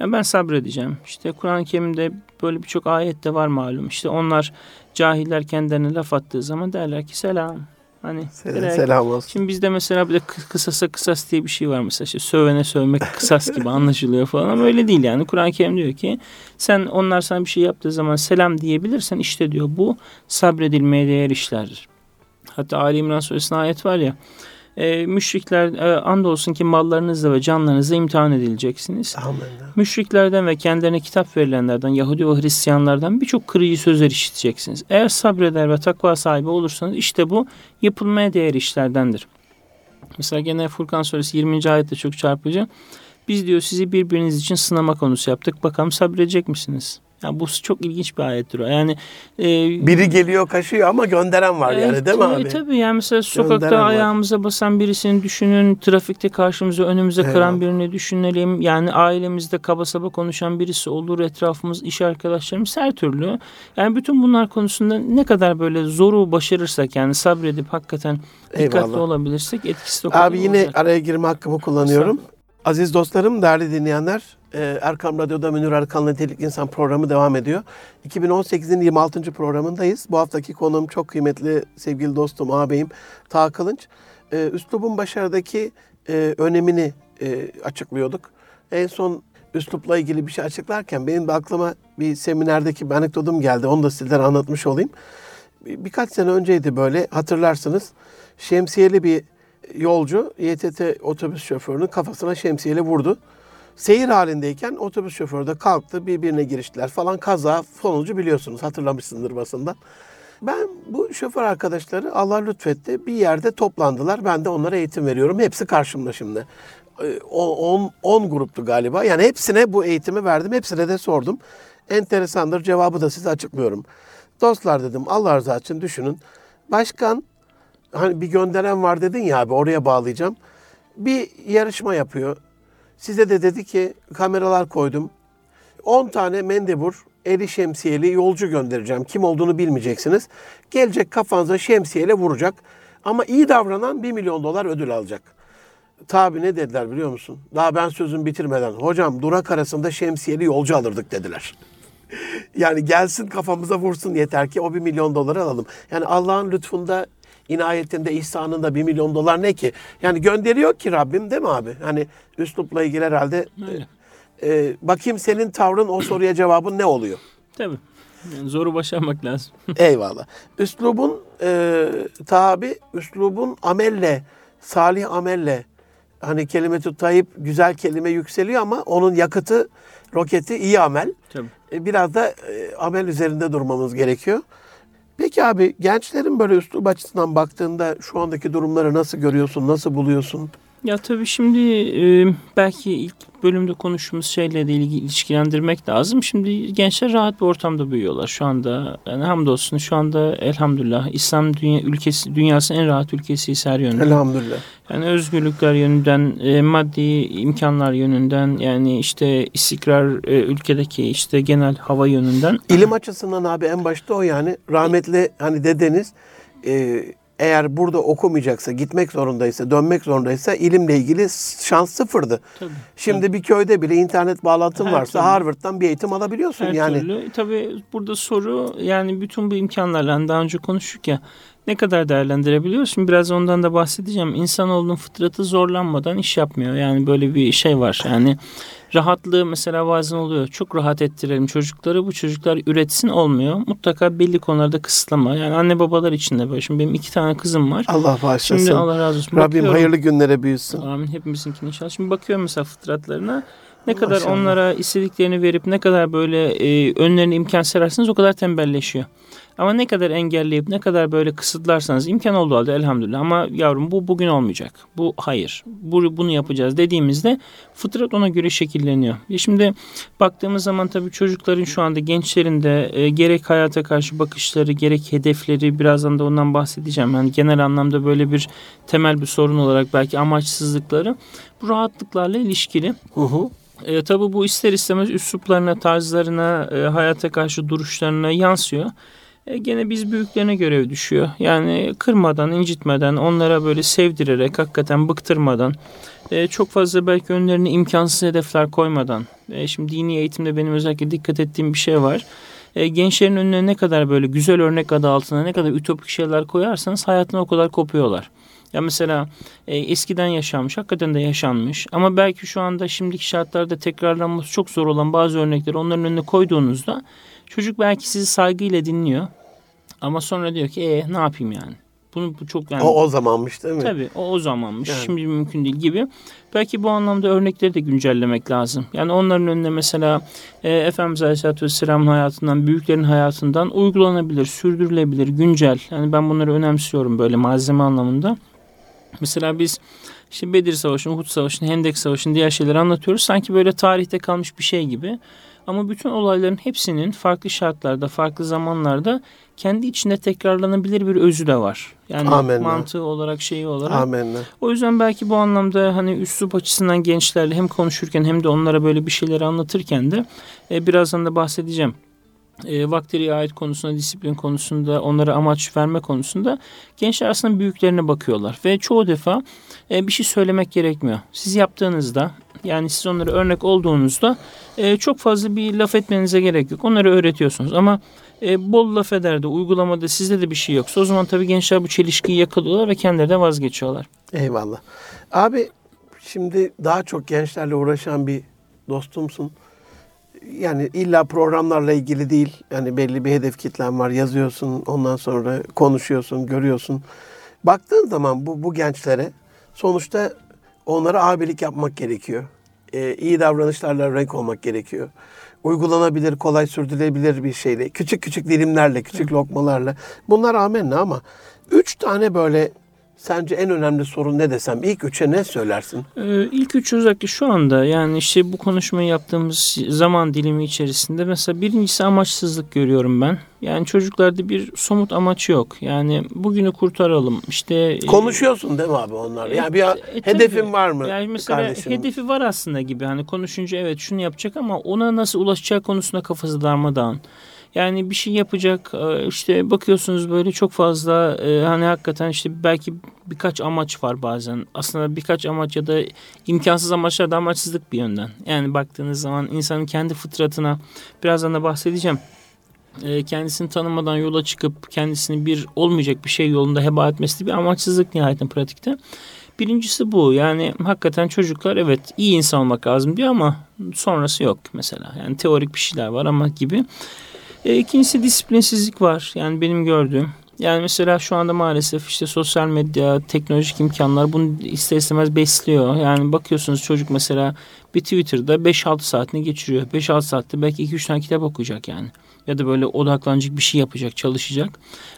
yani ben sabredeceğim. İşte Kur'an-ı Kerim'de böyle birçok ayet de var malum. İşte onlar cahiller kendilerine laf attığı zaman derler ki selam. Hani Selam, direkt- selam olsun. Şimdi bizde mesela bir de kı- kısasa kısas diye bir şey var mesela. İşte sövene sövmek kısas gibi anlaşılıyor falan ama öyle değil yani. Kur'an-ı Kerim diyor ki sen onlar sana bir şey yaptığı zaman selam diyebilirsen işte diyor bu sabredilmeye değer işlerdir. Hatta Ali İmran suresinde ayet var ya e, müşrikler e, andolsun ki mallarınızla ve canlarınızla imtihan edileceksiniz. Amin. Müşriklerden ve kendilerine kitap verilenlerden, Yahudi ve Hristiyanlardan birçok kırıcı sözler işiteceksiniz. Eğer sabreder ve takva sahibi olursanız işte bu yapılmaya değer işlerdendir. Mesela gene Furkan suresi 20. ayette çok çarpıcı. Biz diyor sizi birbiriniz için sınama konusu yaptık. Bakalım sabredecek misiniz? Yani bu çok ilginç bir ayettir o. Yani e, Biri geliyor kaşıyor ama gönderen var yani Evet, değil mi tabii, abi? Tabii yani mesela sokakta Gönderen var. ayağımıza basan birisini düşünün. Trafikte karşımıza önümüze kıran Eyvallah. birini düşünelim. Yani ailemizde kaba saba konuşan birisi olur. Etrafımız, iş arkadaşlarımız her türlü. Yani bütün bunlar konusunda ne kadar böyle zoru başarırsak yani sabredip hakikaten dikkatli Eyvallah. olabilirsek etkisi de Abi yine olacak. araya girme hakkımı kullanıyorum. Aziz dostlarım, değerli dinleyenler, e, Erkam Radyo'da Münir Erkan Nitelik İnsan programı devam ediyor. 2018'in 26. programındayız. Bu haftaki konuğum çok kıymetli sevgili dostum, ağabeyim Taha Kılınç. E, Üslubun başarıdaki e, önemini e, açıklıyorduk. En son üslupla ilgili bir şey açıklarken benim de aklıma bir seminerdeki bir anekdotum geldi. Onu da sizlere anlatmış olayım. Bir- Birkaç sene önceydi böyle hatırlarsınız. Şemsiyeli bir yolcu YTT otobüs şoförünün kafasına şemsiyeyle vurdu. Seyir halindeyken otobüs şoförü de kalktı birbirine giriştiler falan kaza sonucu biliyorsunuz hatırlamışsındır basından. Ben bu şoför arkadaşları Allah lütfetti bir yerde toplandılar. Ben de onlara eğitim veriyorum. Hepsi karşımda şimdi. 10 gruptu galiba. Yani hepsine bu eğitimi verdim. Hepsine de sordum. Enteresandır. Cevabı da size açıklıyorum. Dostlar dedim Allah rızası için düşünün. Başkan hani bir gönderen var dedin ya abi oraya bağlayacağım. Bir yarışma yapıyor. Size de dedi ki kameralar koydum. 10 tane mendebur eli şemsiyeli yolcu göndereceğim. Kim olduğunu bilmeyeceksiniz. Gelecek kafanıza şemsiyeyle vuracak. Ama iyi davranan 1 milyon dolar ödül alacak. Tabi ne dediler biliyor musun? Daha ben sözümü bitirmeden. Hocam durak arasında şemsiyeli yolcu alırdık dediler. Yani gelsin kafamıza vursun yeter ki o bir milyon doları alalım. Yani Allah'ın lütfunda, inayetinde, ihsanında bir milyon dolar ne ki? Yani gönderiyor ki Rabbim değil mi abi? Hani üslupla ilgili herhalde Öyle. e, bakayım senin tavrın o soruya cevabın ne oluyor? Tabii. Yani zoru başarmak lazım. Eyvallah. Üslubun e, tabi, üslubun amelle, salih amelle hani kelime-i tayyip güzel kelime yükseliyor ama onun yakıtı, roketi iyi amel. Tabii. E, biraz da e, amel üzerinde durmamız gerekiyor. Peki abi gençlerin böyle üslub açısından baktığında şu andaki durumları nasıl görüyorsun, nasıl buluyorsun? Ya tabii şimdi e, belki ilk bölümde konuştuğumuz şeyle de ilgi, ilişkilendirmek lazım. Şimdi gençler rahat bir ortamda büyüyorlar şu anda. Yani hamdolsun şu anda elhamdülillah İslam dünya, ülkesi dünyasının en rahat ülkesiyiz her yönden. Elhamdülillah. Yani özgürlükler yönünden, e, maddi imkanlar yönünden, yani işte istikrar e, ülkedeki işte genel hava yönünden. İlim açısından abi en başta o yani rahmetli hani dedeniz e, eğer burada okumayacaksa, gitmek zorundaysa, dönmek zorundaysa ilimle ilgili şans sıfırdı. Tabii. Şimdi bir köyde bile internet bağlantın Her varsa türlü. Harvard'dan bir eğitim alabiliyorsun Her yani. türlü. Tabii burada soru yani bütün bu imkanlarla hani daha önce konuştuk ya ne kadar değerlendirebiliyoruz? Şimdi biraz ondan da bahsedeceğim. İnsanoğlunun fıtratı zorlanmadan iş yapmıyor. Yani böyle bir şey var. Yani rahatlığı mesela bazen oluyor. Çok rahat ettirelim çocukları. Bu çocuklar üretsin olmuyor. Mutlaka belli konularda kısıtlama. Yani anne babalar için de böyle. Şimdi benim iki tane kızım var. Allah bağışlasın. Şimdi Allah razı olsun. Rabbim Bakıyorum- hayırlı günlere büyüsün. Amin hepimizinkini inşallah. Şimdi bakıyorum mesela fıtratlarına. Ne Maşallah. kadar onlara istediklerini verip ne kadar böyle e, önlerine imkan sererseniz o kadar tembelleşiyor. Ama ne kadar engelleyip ne kadar böyle kısıtlarsanız imkan olduğu halde elhamdülillah ama yavrum bu bugün olmayacak. Bu hayır. Bu, bunu yapacağız dediğimizde fıtrat ona göre şekilleniyor. E şimdi baktığımız zaman tabii çocukların şu anda gençlerin de e, gerek hayata karşı bakışları gerek hedefleri birazdan da ondan bahsedeceğim. Yani genel anlamda böyle bir temel bir sorun olarak belki amaçsızlıkları bu rahatlıklarla ilişkili. Hı hı. E, tabii bu ister istemez üsluplarına, tarzlarına, e, hayata karşı duruşlarına yansıyor. E, gene biz büyüklerine görev düşüyor. Yani kırmadan, incitmeden, onlara böyle sevdirerek, hakikaten bıktırmadan, e, çok fazla belki önlerine imkansız hedefler koymadan. E, şimdi dini eğitimde benim özellikle dikkat ettiğim bir şey var. Gençlerin önüne ne kadar böyle güzel örnek adı altında ne kadar ütopik şeyler koyarsanız hayatına o kadar kopuyorlar. Ya mesela e, eskiden yaşanmış, hakikaten de yaşanmış. Ama belki şu anda şimdiki şartlarda tekrarlanması çok zor olan bazı örnekleri onların önüne koyduğunuzda çocuk belki sizi saygıyla dinliyor. Ama sonra diyor ki e ne yapayım yani? Bunu bu çok yani O o zamanmış değil mi? Tabii o o zamanmış. Yani. Şimdi mümkün değil gibi. Belki bu anlamda örnekleri de güncellemek lazım. Yani onların önüne mesela e, Efendimiz Aleyhisselatü Vesselam'ın hayatından, büyüklerin hayatından uygulanabilir, sürdürülebilir, güncel. Yani ben bunları önemsiyorum böyle malzeme anlamında. Mesela biz işte Bedir Savaşı'nı, Uhud Savaşı'nı, Hendek Savaşı'nı diğer şeyleri anlatıyoruz. Sanki böyle tarihte kalmış bir şey gibi. Ama bütün olayların hepsinin farklı şartlarda, farklı zamanlarda kendi içinde tekrarlanabilir bir özü de var. Yani Amenna. mantığı olarak, şeyi olarak. Amenna. O yüzden belki bu anlamda hani üslup açısından gençlerle hem konuşurken hem de onlara böyle bir şeyleri anlatırken de e, birazdan da bahsedeceğim. E, vakti riayet konusunda, disiplin konusunda, onlara amaç verme konusunda gençler aslında büyüklerine bakıyorlar. Ve çoğu defa e, bir şey söylemek gerekmiyor. Siz yaptığınızda yani siz onlara örnek olduğunuzda e, çok fazla bir laf etmenize gerek yok. Onları öğretiyorsunuz ama e, bol laf eder de uygulamada sizde de bir şey yoksa o zaman tabii gençler bu çelişkiyi yakalıyorlar ve kendileri de vazgeçiyorlar. Eyvallah. Abi şimdi daha çok gençlerle uğraşan bir dostumsun. Yani illa programlarla ilgili değil. Yani belli bir hedef kitlen var. Yazıyorsun, ondan sonra konuşuyorsun, görüyorsun. Baktığın zaman bu, bu gençlere sonuçta onlara abilik yapmak gerekiyor. Ee, iyi davranışlarla renk olmak gerekiyor. Uygulanabilir, kolay sürdürülebilir bir şeyle. Küçük küçük dilimlerle, küçük lokmalarla. Bunlar amenna ama üç tane böyle sence en önemli sorun ne desem? İlk üçe ne söylersin? Ee, ilk üç özellikle şu anda yani işte bu konuşmayı yaptığımız zaman dilimi içerisinde mesela birincisi amaçsızlık görüyorum ben. Yani çocuklarda bir somut amaç yok. Yani bugünü kurtaralım. İşte e, Konuşuyorsun değil mi abi onlarla? Yani bir e, tabii. hedefin var mı? Yani mesela kardeşim? hedefi var aslında gibi. Hani konuşunca evet şunu yapacak ama ona nasıl ulaşacağı konusunda kafası darmadağın. Yani bir şey yapacak e, işte bakıyorsunuz böyle çok fazla e, hani hakikaten işte belki birkaç amaç var bazen. Aslında birkaç amaç ya da imkansız amaçlar da amaçsızlık bir yönden. Yani baktığınız zaman insanın kendi fıtratına birazdan da bahsedeceğim. E, kendisini tanımadan yola çıkıp kendisini bir olmayacak bir şey yolunda heba etmesi bir amaçsızlık nihayetinde pratikte. Birincisi bu yani hakikaten çocuklar evet iyi insan olmak lazım diyor ama sonrası yok mesela. Yani teorik bir şeyler var ama gibi. E, ikincisi disiplinsizlik var. Yani benim gördüğüm. Yani mesela şu anda maalesef işte sosyal medya, teknolojik imkanlar bunu ister istemez besliyor. Yani bakıyorsunuz çocuk mesela bir Twitter'da 5-6 saatini geçiriyor. 5-6 saatte belki 2-3 tane kitap okuyacak yani. Ya da böyle odaklanacak bir şey yapacak, çalışacak.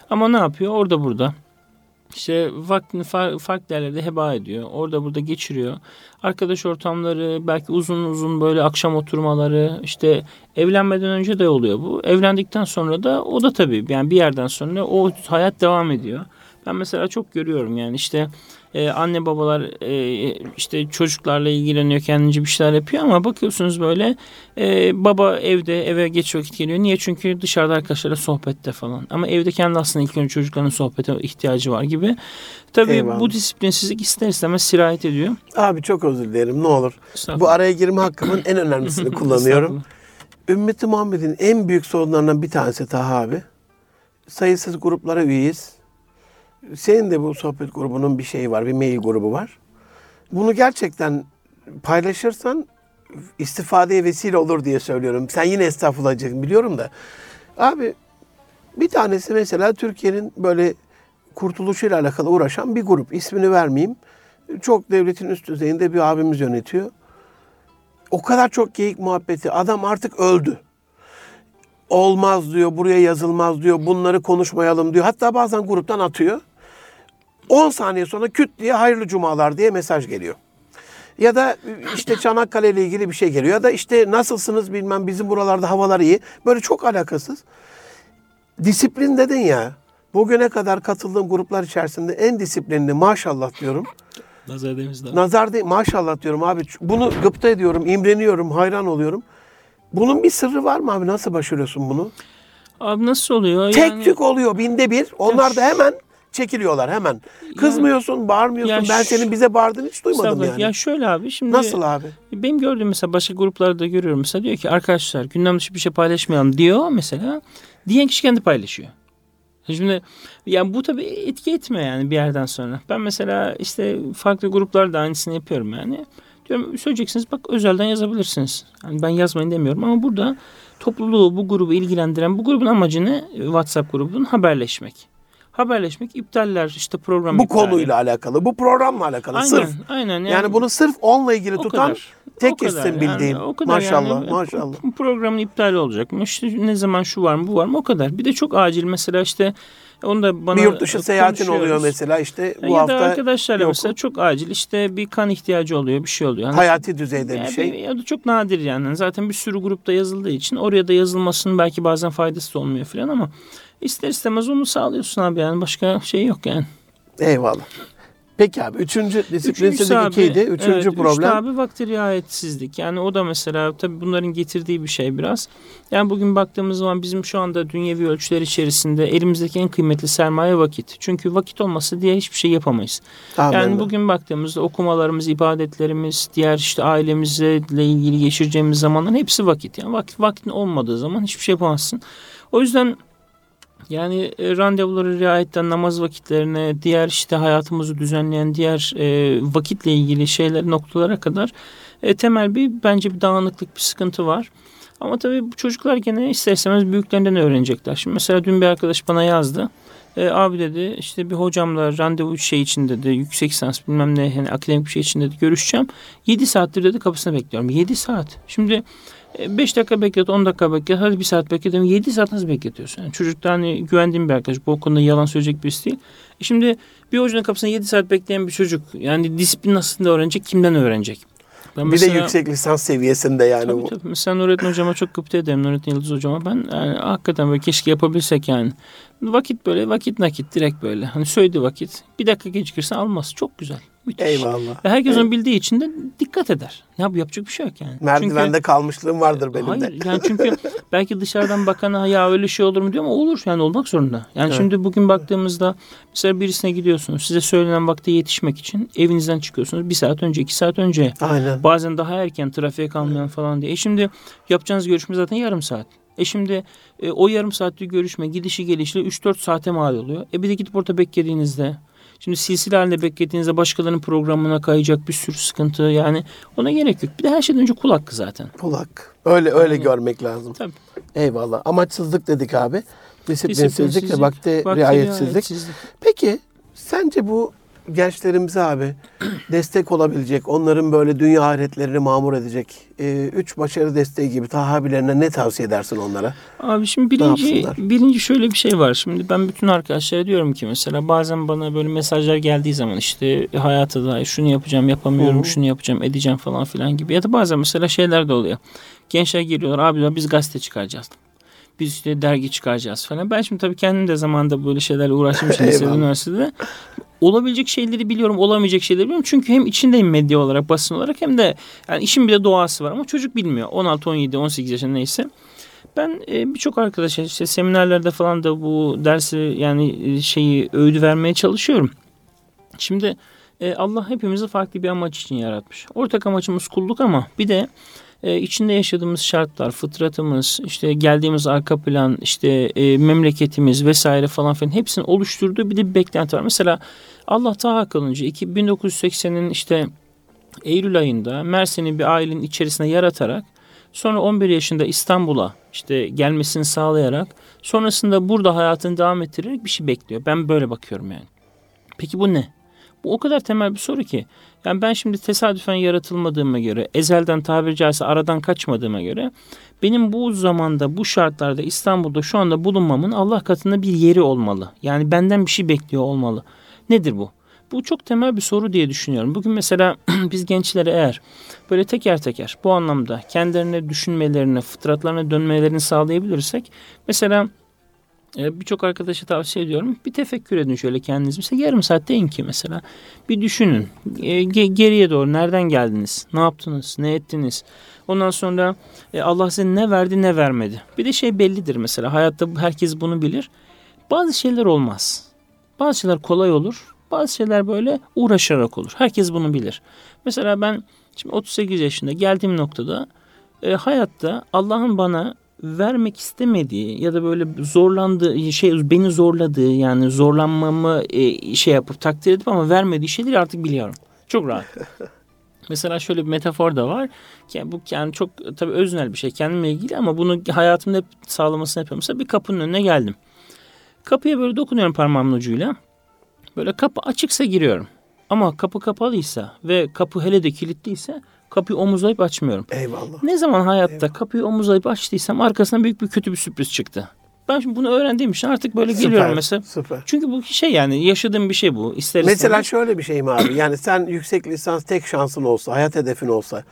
Ama ne yapıyor? Orada burada. İşte vaktini farklı, yerlerde heba ediyor. Orada burada geçiriyor. Arkadaş ortamları, belki uzun uzun böyle akşam oturmaları, işte evlenmeden önce de oluyor bu. Evlendikten sonra da o da tabii yani bir yerden sonra o hayat devam ediyor. Ben mesela çok görüyorum yani işte e, anne babalar e, işte çocuklarla ilgileniyor kendince bir şeyler yapıyor ama bakıyorsunuz böyle e, baba evde eve geç vakit geliyor. Niye? Çünkü dışarıda arkadaşlarla sohbette falan. Ama evde kendi aslında ilk önce çocukların sohbete ihtiyacı var gibi. Tabii Eyvallah. bu disiplinsizlik ister istemez sirayet ediyor. Abi çok özür dilerim ne olur. Bu araya girme hakkımın en önemlisini kullanıyorum. Ümmeti Muhammed'in en büyük sorunlarından bir tanesi Taha abi. Sayısız gruplara üyeyiz. Senin de bu sohbet grubunun bir şeyi var, bir mail grubu var. Bunu gerçekten paylaşırsan istifadeye vesile olur diye söylüyorum. Sen yine estağfurullah biliyorum da. Abi bir tanesi mesela Türkiye'nin böyle kurtuluşuyla alakalı uğraşan bir grup. İsmini vermeyeyim. Çok devletin üst düzeyinde bir abimiz yönetiyor. O kadar çok geyik muhabbeti. Adam artık öldü. olmaz diyor, buraya yazılmaz diyor, bunları konuşmayalım diyor. Hatta bazen gruptan atıyor. 10 saniye sonra küt diye hayırlı cumalar diye mesaj geliyor. Ya da işte Çanakkale ile ilgili bir şey geliyor. Ya da işte nasılsınız bilmem bizim buralarda havalar iyi. Böyle çok alakasız. Disiplin dedin ya. Bugüne kadar katıldığım gruplar içerisinde en disiplinli maşallah diyorum. Nazar Demizdağ. Nazar değil maşallah diyorum abi. Bunu gıpta ediyorum, imreniyorum, hayran oluyorum. Bunun bir sırrı var mı abi? Nasıl başarıyorsun bunu? Abi nasıl oluyor? Tek Yani- tük oluyor binde bir. Onlar da hemen çekiliyorlar hemen. Kızmıyorsun, bağırmıyorsun. Ya ben senin bize bağırdığını hiç duymadım yani. Ya şöyle abi şimdi Nasıl abi? benim gördüğüm mesela başka gruplarda görüyorum mesela diyor ki arkadaşlar gündem dışı bir şey paylaşmayalım diyor mesela. Diyen kişi kendi paylaşıyor. Şimdi yani bu tabii etki etmiyor yani bir yerden sonra. Ben mesela işte farklı gruplarda aynısını yapıyorum yani. Diyorum söyleyeceksiniz bak özelden yazabilirsiniz. Yani ben yazmayın demiyorum ama burada topluluğu bu grubu ilgilendiren bu grubun amacı ne? WhatsApp grubunun haberleşmek. Haberleşmek, iptaller işte program Bu iptali. konuyla alakalı, bu programla alakalı. Aynen, sırf. aynen. Yani, bunu sırf onunla ilgili tutan kadar. tek isim yani, bildiğim. o kadar maşallah, yani. maşallah. Programın iptali olacak? İşte ne zaman şu var mı bu var mı o kadar. Bir de çok acil mesela işte onu da bana Bir yurt dışı seyahatin oluyor mesela işte bu ya hafta da arkadaşlarla yok. mesela çok acil işte bir kan ihtiyacı oluyor bir şey oluyor. Hani hayati düzeyde ya bir şey. Ya da çok nadir yani. Zaten bir sürü grupta yazıldığı için oraya da yazılmasının belki bazen faydası da olmuyor falan ama ister istemez onu sağlıyorsun abi yani başka şey yok yani. Eyvallah. Peki abi üçüncü Üçüncüsü disiplinsizlik abi, ikiydi. Üçüncü evet, Üçte problem. abi vakti riayetsizlik. Yani o da mesela tabii bunların getirdiği bir şey biraz. Yani bugün baktığımız zaman bizim şu anda dünyevi ölçüler içerisinde elimizdeki en kıymetli sermaye vakit. Çünkü vakit olmasa diye hiçbir şey yapamayız. Amin. Yani bugün baktığımızda okumalarımız, ibadetlerimiz, diğer işte ailemizle ilgili geçireceğimiz zamanların hepsi vakit. Yani vakit, vaktin olmadığı zaman hiçbir şey yapamazsın. O yüzden yani e, randevuları riayetten namaz vakitlerine, diğer işte hayatımızı düzenleyen diğer e, vakitle ilgili şeyler noktalara kadar e, temel bir bence bir dağınıklık, bir sıkıntı var. Ama tabii bu çocuklar gene ister istemez büyüklerinden öğrenecekler. Şimdi mesela dün bir arkadaş bana yazdı. E, abi dedi işte bir hocamla randevu şey için dedi yüksek lisans bilmem ne hani akademik bir şey için dedi görüşeceğim. 7 saattir dedi kapısına bekliyorum. 7 saat. Şimdi 5 dakika beklet, 10 dakika beklet, hadi bir saat beklet. 7 saat nasıl bekletiyorsun? Yani çocuk da hani güvendiğim bir arkadaş. Bu konuda yalan söyleyecek birisi değil. E şimdi bir hocanın kapısına 7 saat bekleyen bir çocuk yani disiplin aslında öğrenecek, kimden öğrenecek? Ben bir de yüksek lisans seviyesinde yani Tabii bu. tabii. Mesela Nurettin Hocama çok gıpta ederim. Nurettin Yıldız Hocama. Ben yani, hakikaten böyle keşke yapabilsek yani. Vakit böyle vakit nakit direkt böyle. Hani söyledi vakit. Bir dakika gecikirse almaz. Çok güzel. Müthiş. Eyvallah. Ve herkes onu bildiği için de dikkat eder. Ya bu yapacak bir şey yok yani. Merdivende Çünkü, kalmışlığım vardır benim de. hayır yani çünkü belki dışarıdan bakana ya öyle şey olur mu diyor ama olur yani olmak zorunda. Yani Evet. şimdi bugün baktığımızda mesela birisine gidiyorsunuz. Size söylenen vakte yetişmek için evinizden çıkıyorsunuz. Bir saat önce, iki saat önce. Aynen. Bazen daha erken trafiğe kalmayan falan diye. E şimdi yapacağınız görüşme zaten yarım saat. E şimdi e, o yarım saatlik görüşme gidişi gelişle 3-4 saate mal oluyor. E bir de gidip orada beklediğinizde şimdi silsile halinde beklediğinizde başkalarının programına kayacak bir sürü sıkıntı yani ona gerek yok. Bir de her şeyden önce kul hakkı zaten. Kulak. Öyle öyle Aynen. görmek lazım. Tabii. Eyvallah. Amaçsızlık dedik abi. Disiplinsizlik ve vakte riayetsizlik. riayetsizlik. Peki sence bu gençlerimize abi destek olabilecek, onların böyle dünya ahiretlerini mamur edecek e, üç başarı desteği gibi tahabilerine ne tavsiye edersin onlara? Abi şimdi birinci birinci şöyle bir şey var. Şimdi ben bütün arkadaşlara diyorum ki mesela bazen bana böyle mesajlar geldiği zaman işte hayata dair şunu yapacağım, yapamıyorum, Hı şunu yapacağım, edeceğim falan filan gibi. Ya da bazen mesela şeyler de oluyor. Gençler geliyorlar abi biz gazete çıkaracağız. Biz işte dergi çıkaracağız falan. Ben şimdi tabii kendim de zamanında böyle şeylerle uğraştım işte lisede, üniversitede. Olabilecek şeyleri biliyorum, olamayacak şeyleri biliyorum. Çünkü hem içindeyim medya olarak, basın olarak hem de yani işin bir de doğası var ama çocuk bilmiyor. 16, 17, 18 yaşında neyse. Ben e, birçok arkadaşa işte seminerlerde falan da bu dersi yani e, şeyi öğüdü vermeye çalışıyorum. Şimdi e, Allah hepimizi farklı bir amaç için yaratmış. Ortak amacımız kulluk ama bir de e, içinde yaşadığımız şartlar, fıtratımız, işte geldiğimiz arka plan, işte e, memleketimiz vesaire falan filan hepsinin oluşturduğu bir de bir beklenti var. Mesela Allah Taha kılınca 1980'in işte Eylül ayında Mersin'i bir ailenin içerisine yaratarak sonra 11 yaşında İstanbul'a işte gelmesini sağlayarak sonrasında burada hayatını devam ettirerek bir şey bekliyor. Ben böyle bakıyorum yani. Peki bu ne? Bu o kadar temel bir soru ki. Yani ben şimdi tesadüfen yaratılmadığıma göre, ezelden tabiri caizse aradan kaçmadığıma göre benim bu zamanda, bu şartlarda İstanbul'da şu anda bulunmamın Allah katında bir yeri olmalı. Yani benden bir şey bekliyor olmalı. Nedir bu? Bu çok temel bir soru diye düşünüyorum. Bugün mesela biz gençlere eğer böyle teker teker bu anlamda kendilerine düşünmelerini, fıtratlarına dönmelerini sağlayabilirsek mesela e, birçok arkadaşa tavsiye ediyorum. Bir tefekkür edin şöyle kendiniz. Mesela yarım saat deyin ki mesela. Bir düşünün. E, geriye doğru nereden geldiniz? Ne yaptınız? Ne ettiniz? Ondan sonra e, Allah size ne verdi ne vermedi. Bir de şey bellidir mesela. Hayatta herkes bunu bilir. Bazı şeyler olmaz. Bazı şeyler kolay olur. Bazı şeyler böyle uğraşarak olur. Herkes bunu bilir. Mesela ben şimdi 38 yaşında geldiğim noktada e, hayatta Allah'ın bana vermek istemediği ya da böyle zorlandığı şey beni zorladığı yani zorlanmamı e, şey yapıp takdir edip ama vermediği şeyleri artık biliyorum. Çok rahat. Mesela şöyle bir metafor da var. Yani bu yani çok tabii öznel bir şey kendimle ilgili ama bunu hayatımda hep sağlamasını yapıyorum. Mesela bir kapının önüne geldim. Kapıya böyle dokunuyorum parmağımın ucuyla. Böyle kapı açıksa giriyorum. Ama kapı kapalıysa ve kapı hele de kilitliyse kapıyı omuzlayıp açmıyorum. Eyvallah. Ne zaman hayatta Eyvallah. kapıyı omuzlayıp açtıysam arkasından büyük bir kötü bir sürpriz çıktı. Ben şimdi bunu öğrendiğim için artık böyle süper, geliyorum mesela. Süper. Çünkü bu şey yani yaşadığım bir şey bu. İster mesela istemez. şöyle bir şey mi abi? Yani sen yüksek lisans tek şansın olsa, hayat hedefin olsa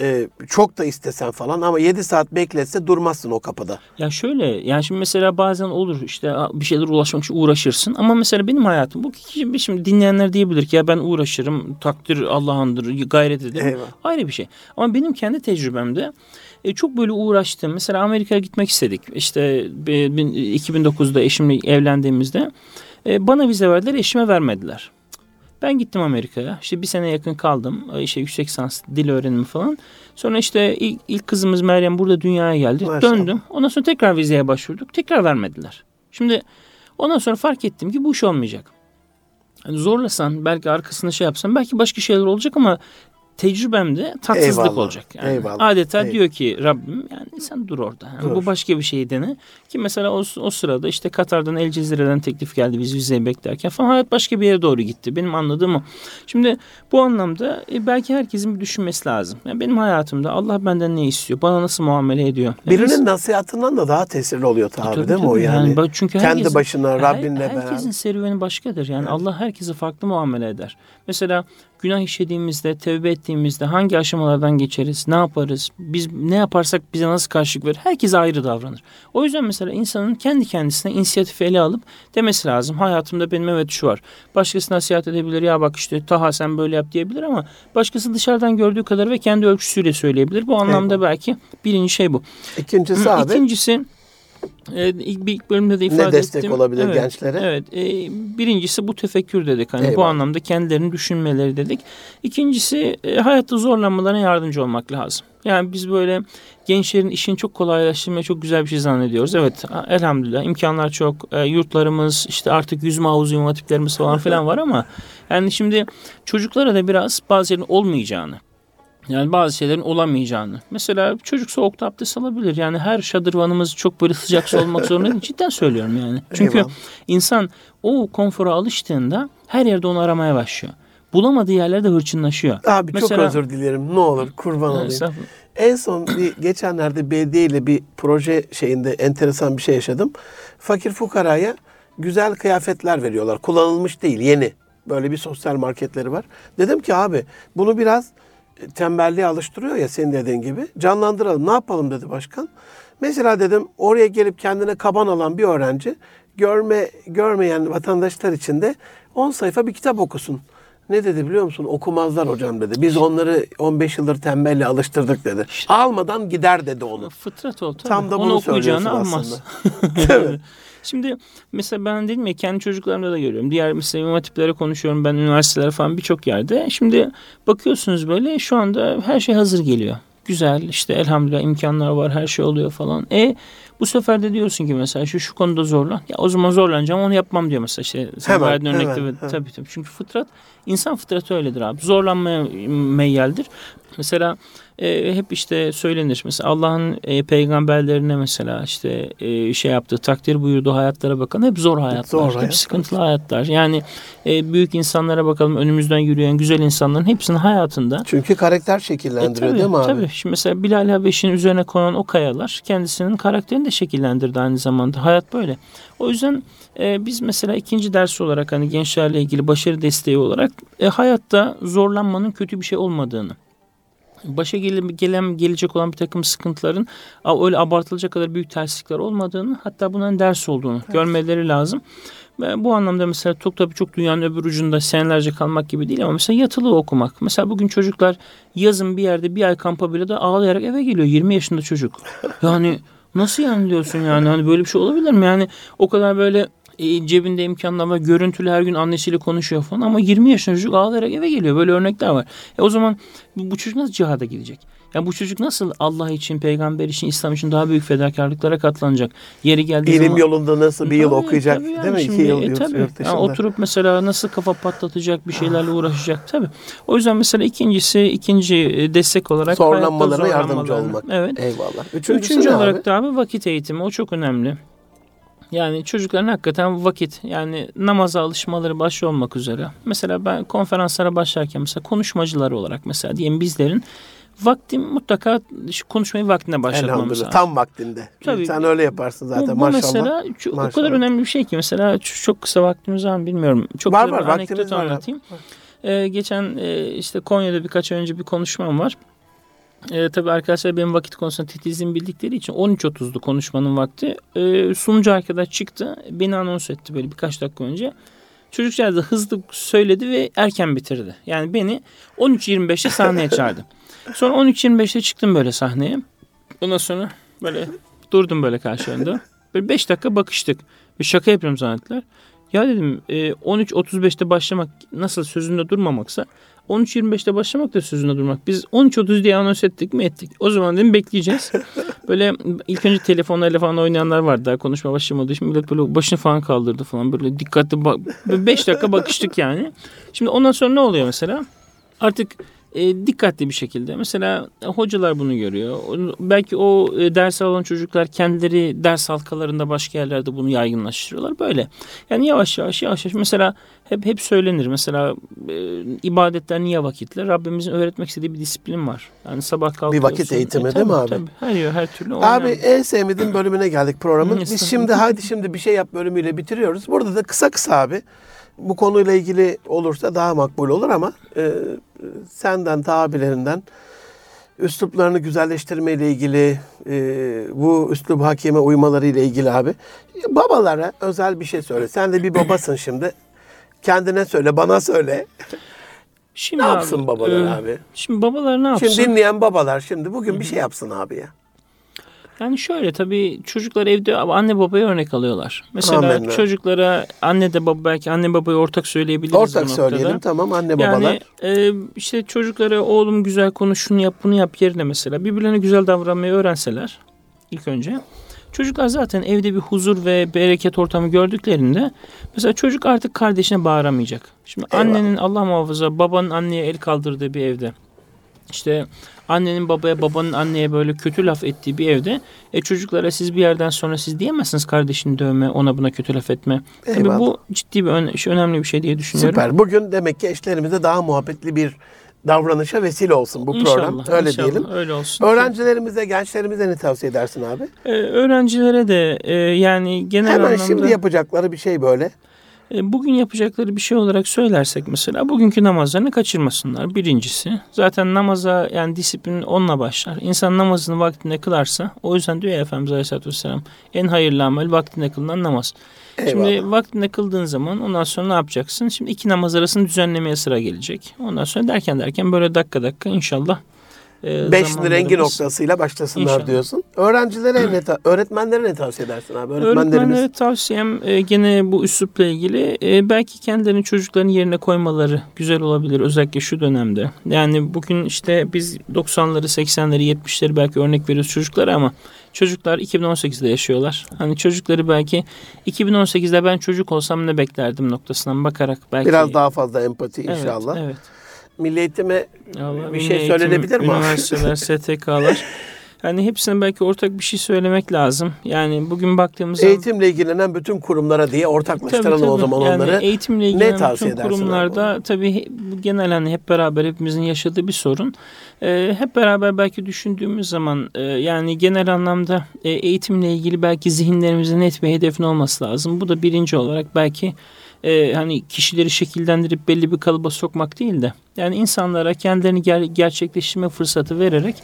e, çok da istesen falan ama 7 saat bekletse durmazsın o kapıda. Ya şöyle yani şimdi mesela bazen olur işte bir şeyler ulaşmak için uğraşırsın ama mesela benim hayatım bu şimdi dinleyenler diyebilir ki ya ben uğraşırım takdir Allah'ındır gayret ederim ayrı bir şey. Ama benim kendi tecrübemde e, çok böyle uğraştım. Mesela Amerika'ya gitmek istedik. İşte 2009'da eşimle evlendiğimizde e, bana vize verdiler eşime vermediler. Ben gittim Amerika'ya. İşte bir sene yakın kaldım. İşte yüksek lisans, dil öğrenimi falan. Sonra işte ilk, ilk kızımız Meryem burada dünyaya geldi. Maşallah. Döndüm. Ondan sonra tekrar vizeye başvurduk. Tekrar vermediler. Şimdi ondan sonra fark ettim ki bu iş olmayacak. Yani zorlasan belki arkasında şey yapsan belki başka şeyler olacak ama tecrübemde tatsızlık Eyvallah. olacak. Yani Eyvallah. Adeta Eyvallah. diyor ki Rabbim yani sen dur orada. Yani dur. Bu başka bir şey dene. Ki mesela o, o sırada işte Katar'dan El Cezire'den teklif geldi biz vizeyi beklerken falan hayat başka bir yere doğru gitti. Benim anladığım o. Şimdi bu anlamda e, belki herkesin bir düşünmesi lazım. Yani benim hayatımda Allah benden ne istiyor? Bana nasıl muamele ediyor? Yani Birinin nasihatından da daha tesirli oluyor tabi, tabii değil mi o yani? yani çünkü Kendi herkesin, başına Rabbinle her, beraber. Herkesin serüveni başkadır. Yani evet. Allah herkese farklı muamele eder. Mesela günah işlediğimizde, tevbe ettiğimizde hangi aşamalardan geçeriz, ne yaparız, biz ne yaparsak bize nasıl karşılık verir, herkes ayrı davranır. O yüzden mesela insanın kendi kendisine inisiyatif ele alıp demesi lazım. Hayatımda benim evet şu var. Başkası nasihat edebilir ya bak işte Taha sen böyle yap diyebilir ama başkası dışarıdan gördüğü kadar ve kendi ölçüsüyle söyleyebilir. Bu anlamda evet. belki birinci şey bu. İkincisi abi. İkincisi e, ilk, ilk bölümde de ifade ettim. Ne destek ettim. olabilir evet, gençlere? Evet. E, birincisi bu tefekkür dedik. Hani bu anlamda kendilerini düşünmeleri dedik. İkincisi e, hayatta zorlanmalarına yardımcı olmak lazım. Yani biz böyle gençlerin işini çok kolaylaştırmaya çok güzel bir şey zannediyoruz. Evet elhamdülillah imkanlar çok. E, yurtlarımız işte artık yüzme havuzu yumatiplerimiz falan filan var ama yani şimdi çocuklara da biraz bazı yerin olmayacağını yani bazı şeylerin olamayacağını. Mesela çocuk soğukta abdest alabilir. Yani her şadırvanımız çok böyle sıcak su olmak zorunda değil. Cidden söylüyorum yani. Çünkü Eyvallah. insan o konfora alıştığında her yerde onu aramaya başlıyor. Bulamadığı yerlerde hırçınlaşıyor. Abi Mesela, çok özür dilerim. Ne olur kurban olayım. En son bir geçenlerde belediye ile bir proje şeyinde enteresan bir şey yaşadım. Fakir fukaraya güzel kıyafetler veriyorlar. Kullanılmış değil, yeni. Böyle bir sosyal marketleri var. Dedim ki abi bunu biraz tembelliğe alıştırıyor ya senin dediğin gibi. Canlandıralım. Ne yapalım dedi başkan. Mesela dedim oraya gelip kendine kaban alan bir öğrenci görme görmeyen vatandaşlar için de 10 sayfa bir kitap okusun. Ne dedi biliyor musun? Okumazlar hocam dedi. Biz onları 15 yıldır tembelle alıştırdık dedi. İşte, Almadan gider dedi onu. Fıtrat o tabii. Tam da bunu onu okuyacağını almaz. Şimdi mesela ben dedim ya kendi çocuklarımda da görüyorum. Diğer mesela imam hatiplere konuşuyorum ben üniversitelere falan birçok yerde. Şimdi bakıyorsunuz böyle şu anda her şey hazır geliyor. Güzel işte elhamdülillah imkanlar var her şey oluyor falan. E bu sefer de diyorsun ki mesela şu şu konuda zorlan. Ya o zaman zorlanacağım onu yapmam diyor mesela işte. Sen hemen, verdiğin örnekte hemen, hemen. tabii tabii. Çünkü fıtrat insan fıtratı öyledir abi. Zorlanmaya meyyeldir. Mesela e, hep işte söylenir. Mesela Allah'ın e, peygamberlerine mesela işte e, şey yaptığı takdir buyurduğu hayatlara bakalım. Hep zor hayatlar. Zor hep hayatlar. sıkıntılı hayatlar. Yani e, büyük insanlara bakalım önümüzden yürüyen güzel insanların hepsinin hayatında Çünkü karakter e, şekillendiriyor tabii, değil mi abi? tabii. Şimdi mesela Bilal Habeşi'nin üzerine konan o kayalar kendisinin karakterini de şekillendirdi aynı zamanda. Hayat böyle. O yüzden e, biz mesela ikinci ders olarak hani gençlerle ilgili başarı desteği olarak e, hayatta zorlanmanın kötü bir şey olmadığını başa gele- gelen gelecek olan bir takım sıkıntıların öyle abartılacak kadar büyük terslikler olmadığını hatta bunların ders olduğunu görmeleri lazım. Ve bu anlamda mesela çok tabii çok dünyanın öbür ucunda senelerce kalmak gibi değil ama mesela yatılı okumak. Mesela bugün çocuklar yazın bir yerde bir ay kampa bile de ağlayarak eve geliyor 20 yaşında çocuk. Yani nasıl yani diyorsun yani hani böyle bir şey olabilir mi? Yani o kadar böyle e, cebinde imkanlar var. Görüntülü her gün annesiyle konuşuyor falan ama 20 yaşında çocuk ağlayarak eve geliyor. Böyle örnekler var. E o zaman bu, bu çocuk nasıl cihada gidecek? Ya bu çocuk nasıl Allah için, peygamber için, İslam için daha büyük fedakarlıklara katlanacak? Yeri geldiği İlim zaman... yolunda nasıl bir yıl Tabii, okuyacak tabii yani değil mi? şimdi, İki yıl e, tabii. yurt. Yani oturup mesela nasıl kafa patlatacak bir şeylerle uğraşacak tabii. O yüzden mesela ikincisi ikinci e, destek olarak Zorlanmalarına yardımcı olmak. Evet. Eyvallah. Üçüncüsü Üçüncü olarak abi? da abi vakit eğitimi o çok önemli. Yani çocukların hakikaten vakit yani namaza alışmaları başta olmak üzere. Mesela ben konferanslara başlarken mesela konuşmacılar olarak mesela diyelim bizlerin vakti mutlaka konuşmayı vaktinde başlatmamız lazım. Tam vaktinde. Tabii. Sen öyle yaparsın zaten bu, bu maşallah. mesela o Maşallah. kadar önemli bir şey ki mesela çok kısa vaktimiz var mı bilmiyorum. Çok Var, var, vaktimiz var anlatayım. Ee, geçen e, işte Konya'da birkaç önce bir konuşmam var. Ee, tabii arkadaşlar benim vakit konusunda titizliğimi bildikleri için 13.30'du konuşmanın vakti. Ee, sunucu arkadaş çıktı. Beni anons etti böyle birkaç dakika önce. Çocuklar da hızlı söyledi ve erken bitirdi. Yani beni 13.25'te sahneye çağırdı. Sonra 13.25'te çıktım böyle sahneye. Ondan sonra böyle durdum böyle karşılarında. Böyle 5 dakika bakıştık. Ve şaka yapıyorum zannettiler. Ya dedim e, 13.35'te başlamak nasıl sözünde durmamaksa 13.25'te başlamak da sözünde durmak. Biz 13.30 diye anons ettik mi ettik. O zaman dedim bekleyeceğiz. Böyle ilk önce telefonlarla falan oynayanlar vardı daha konuşma başlamadığı için. Millet böyle başını falan kaldırdı falan. Böyle dikkatli bak. 5 dakika bakıştık yani. Şimdi ondan sonra ne oluyor mesela? Artık e, dikkatli bir şekilde. Mesela e, hocalar bunu görüyor. Belki o e, ders alan çocuklar kendileri ders halkalarında başka yerlerde bunu yaygınlaştırıyorlar. Böyle. Yani yavaş yavaş yavaş yavaş. Mesela hep hep söylenir. Mesela e, ibadetler niye vakitli? Rabbimizin öğretmek istediği bir disiplin var. Yani sabah kalkıyorsun. vakit eğitimi değil tabii, mi abi? Tabii. Her her türlü. Abi önemli. en sevmediğim bölümüne geldik programın. Biz şimdi hadi şimdi bir şey yap bölümüyle bitiriyoruz. Burada da kısa kısa abi bu konuyla ilgili olursa daha makbul olur ama e, senden tabilerinden üsluplarını güzelleştirme ile ilgili e, bu üslup hakime uymaları ile ilgili abi babalara özel bir şey söyle. Sen de bir babasın şimdi. Kendine söyle, bana söyle. Şimdi Ne abi, yapsın babalar e, abi? Şimdi babalar ne yapsın? Şimdi dinleyen babalar şimdi bugün bir şey yapsın abi ya. Yani şöyle tabii çocuklar evde anne babaya örnek alıyorlar. Mesela Amenna. çocuklara anne de baba belki anne babaya ortak söyleyebiliriz bu Ortak noktada. söyleyelim tamam anne babalar. Yani e, işte çocuklara oğlum güzel konuş şunu yap bunu yap yerine mesela birbirlerine güzel davranmayı öğrenseler ilk önce. Çocuklar zaten evde bir huzur ve bereket ortamı gördüklerinde mesela çocuk artık kardeşine bağıramayacak. Şimdi Eyvallah. annenin Allah muhafaza babanın anneye el kaldırdığı bir evde işte annenin babaya babanın anneye böyle kötü laf ettiği bir evde e çocuklara siz bir yerden sonra siz diyemezsiniz kardeşini dövme ona buna kötü laf etme. Tabii bu ciddi bir ön- şey, önemli bir şey diye düşünüyorum. Süper. Bugün demek ki eşlerimize daha muhabbetli bir davranışa vesile olsun bu İnşallah, program. Öyle inşallah, diyelim. Öyle olsun. Öğrencilerimize, gençlerimize ne tavsiye edersin abi? Ee, öğrencilere de e, yani genel Hemen anlamda şimdi yapacakları bir şey böyle. E, bugün yapacakları bir şey olarak söylersek mesela bugünkü namazlarını kaçırmasınlar. Birincisi zaten namaza yani disiplin onunla başlar. İnsan namazını vaktinde kılarsa o yüzden diyor ya Efendimiz Aleyhisselatü Vesselam en hayırlı amel vaktinde kılınan namaz. Şimdi Eyvallah. vaktinde kıldığın zaman ondan sonra ne yapacaksın? Şimdi iki namaz arasını düzenlemeye sıra gelecek. Ondan sonra derken derken böyle dakika dakika inşallah e, Beşli rengi noktasıyla başlasınlar İnşallah. diyorsun. Öğrencilere ne öğretmenlere ne tavsiye edersin abi? Öğretmenlerimiz Öğretmenlere tavsiyem e, gene bu üslupla ilgili e, belki kendilerini çocukların yerine koymaları güzel olabilir özellikle şu dönemde. Yani bugün işte biz 90'ları 80'leri 70'leri belki örnek veriyoruz çocuklara ama çocuklar 2018'de yaşıyorlar. Hani çocukları belki 2018'de ben çocuk olsam ne beklerdim noktasından bakarak belki biraz daha fazla empati Evet, inşallah. Evet. Milli Eğitim'e Allah bir şey eğitim, söylenebilir mi? Üniversiteler, STK'lar. Yani hepsine belki ortak bir şey söylemek lazım. Yani bugün baktığımız zaman eğitimle ilgilenen bütün kurumlara diye ortaklaştıralım o zaman yani onları. Eğitimle ilgili tavsiye bütün kurumlarda tabii he- bu genel hani hep beraber hepimizin yaşadığı bir sorun. Ee, hep beraber belki düşündüğümüz zaman e, yani genel anlamda e, eğitimle ilgili belki zihinlerimizin net bir hedefin olması lazım. Bu da birinci olarak belki e, hani kişileri şekillendirip belli bir kalıba sokmak değil de yani insanlara kendilerini ger- gerçekleştirme fırsatı vererek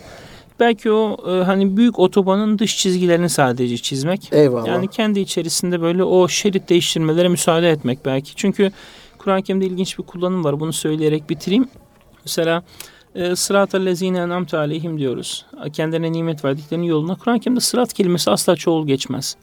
belki o e, hani büyük otobanın dış çizgilerini sadece çizmek. Eyvallah. Yani kendi içerisinde böyle o şerit değiştirmelere müsaade etmek belki. Çünkü Kur'an-ı Kerim'de ilginç bir kullanım var. Bunu söyleyerek bitireyim. Mesela e, sırat lezine enamte aleyhim diyoruz. Kendilerine nimet verdiklerinin yoluna. Kur'an-ı Kerim'de sırat kelimesi asla çoğul geçmez.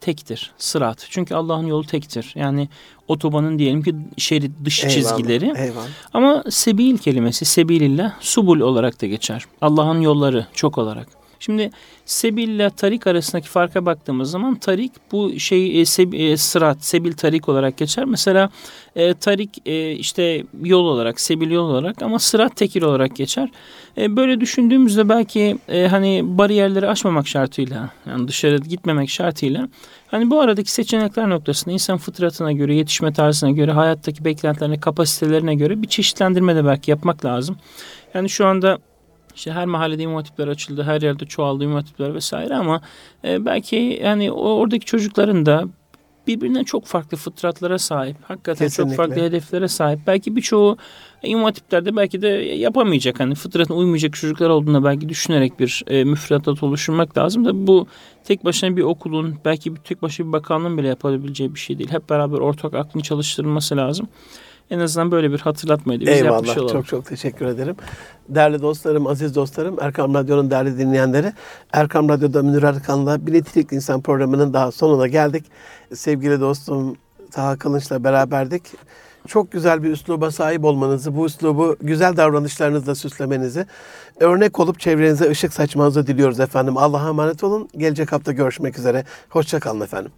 Tektir. Sırat. Çünkü Allah'ın yolu tektir. Yani otobanın diyelim ki şerit dış Eyvallah, çizgileri. Eyvallah. Ama sebil kelimesi sebilillah subul olarak da geçer. Allah'ın yolları çok olarak. Şimdi sebil ile tarik arasındaki farka baktığımız zaman tarik bu şey e, seb- e, sırat sebil tarik olarak geçer. Mesela e, tarik e, işte yol olarak sebil yol olarak ama sırat tekil olarak geçer. E, böyle düşündüğümüzde belki e, hani bariyerleri aşmamak şartıyla yani dışarı gitmemek şartıyla hani bu aradaki seçenekler noktasında insan fıtratına göre, yetişme tarzına göre, hayattaki beklentilerine, kapasitelerine göre bir çeşitlendirme de belki yapmak lazım. Yani şu anda işte her mahallede imam hatipler açıldı, her yerde çoğaldı imam hatipler vesaire ama e, belki yani oradaki çocukların da birbirinden çok farklı fıtratlara sahip, hakikaten Kesinlikle. çok farklı hedeflere sahip. Belki birçoğu imam hatiplerde belki de yapamayacak hani fıtratına uymayacak çocuklar olduğuna belki düşünerek bir e, müfredat oluşturmak lazım da bu tek başına bir okulun belki bir tek başına bir bakanlığın bile yapabileceği bir şey değil. Hep beraber ortak aklın çalıştırılması lazım. En azından böyle bir hatırlatmayı da biz yapmış Eyvallah. olalım. Çok çok teşekkür ederim. Değerli dostlarım, aziz dostlarım, Erkam Radyo'nun değerli dinleyenleri. Erkam Radyo'da Münir Arkan'la Bir Nitelikli İnsan programının daha sonuna geldik. Sevgili dostum Taha Kılınç'la beraberdik. Çok güzel bir üsluba sahip olmanızı, bu üslubu güzel davranışlarınızla süslemenizi, örnek olup çevrenize ışık saçmanızı diliyoruz efendim. Allah'a emanet olun. Gelecek hafta görüşmek üzere. Hoşçakalın efendim.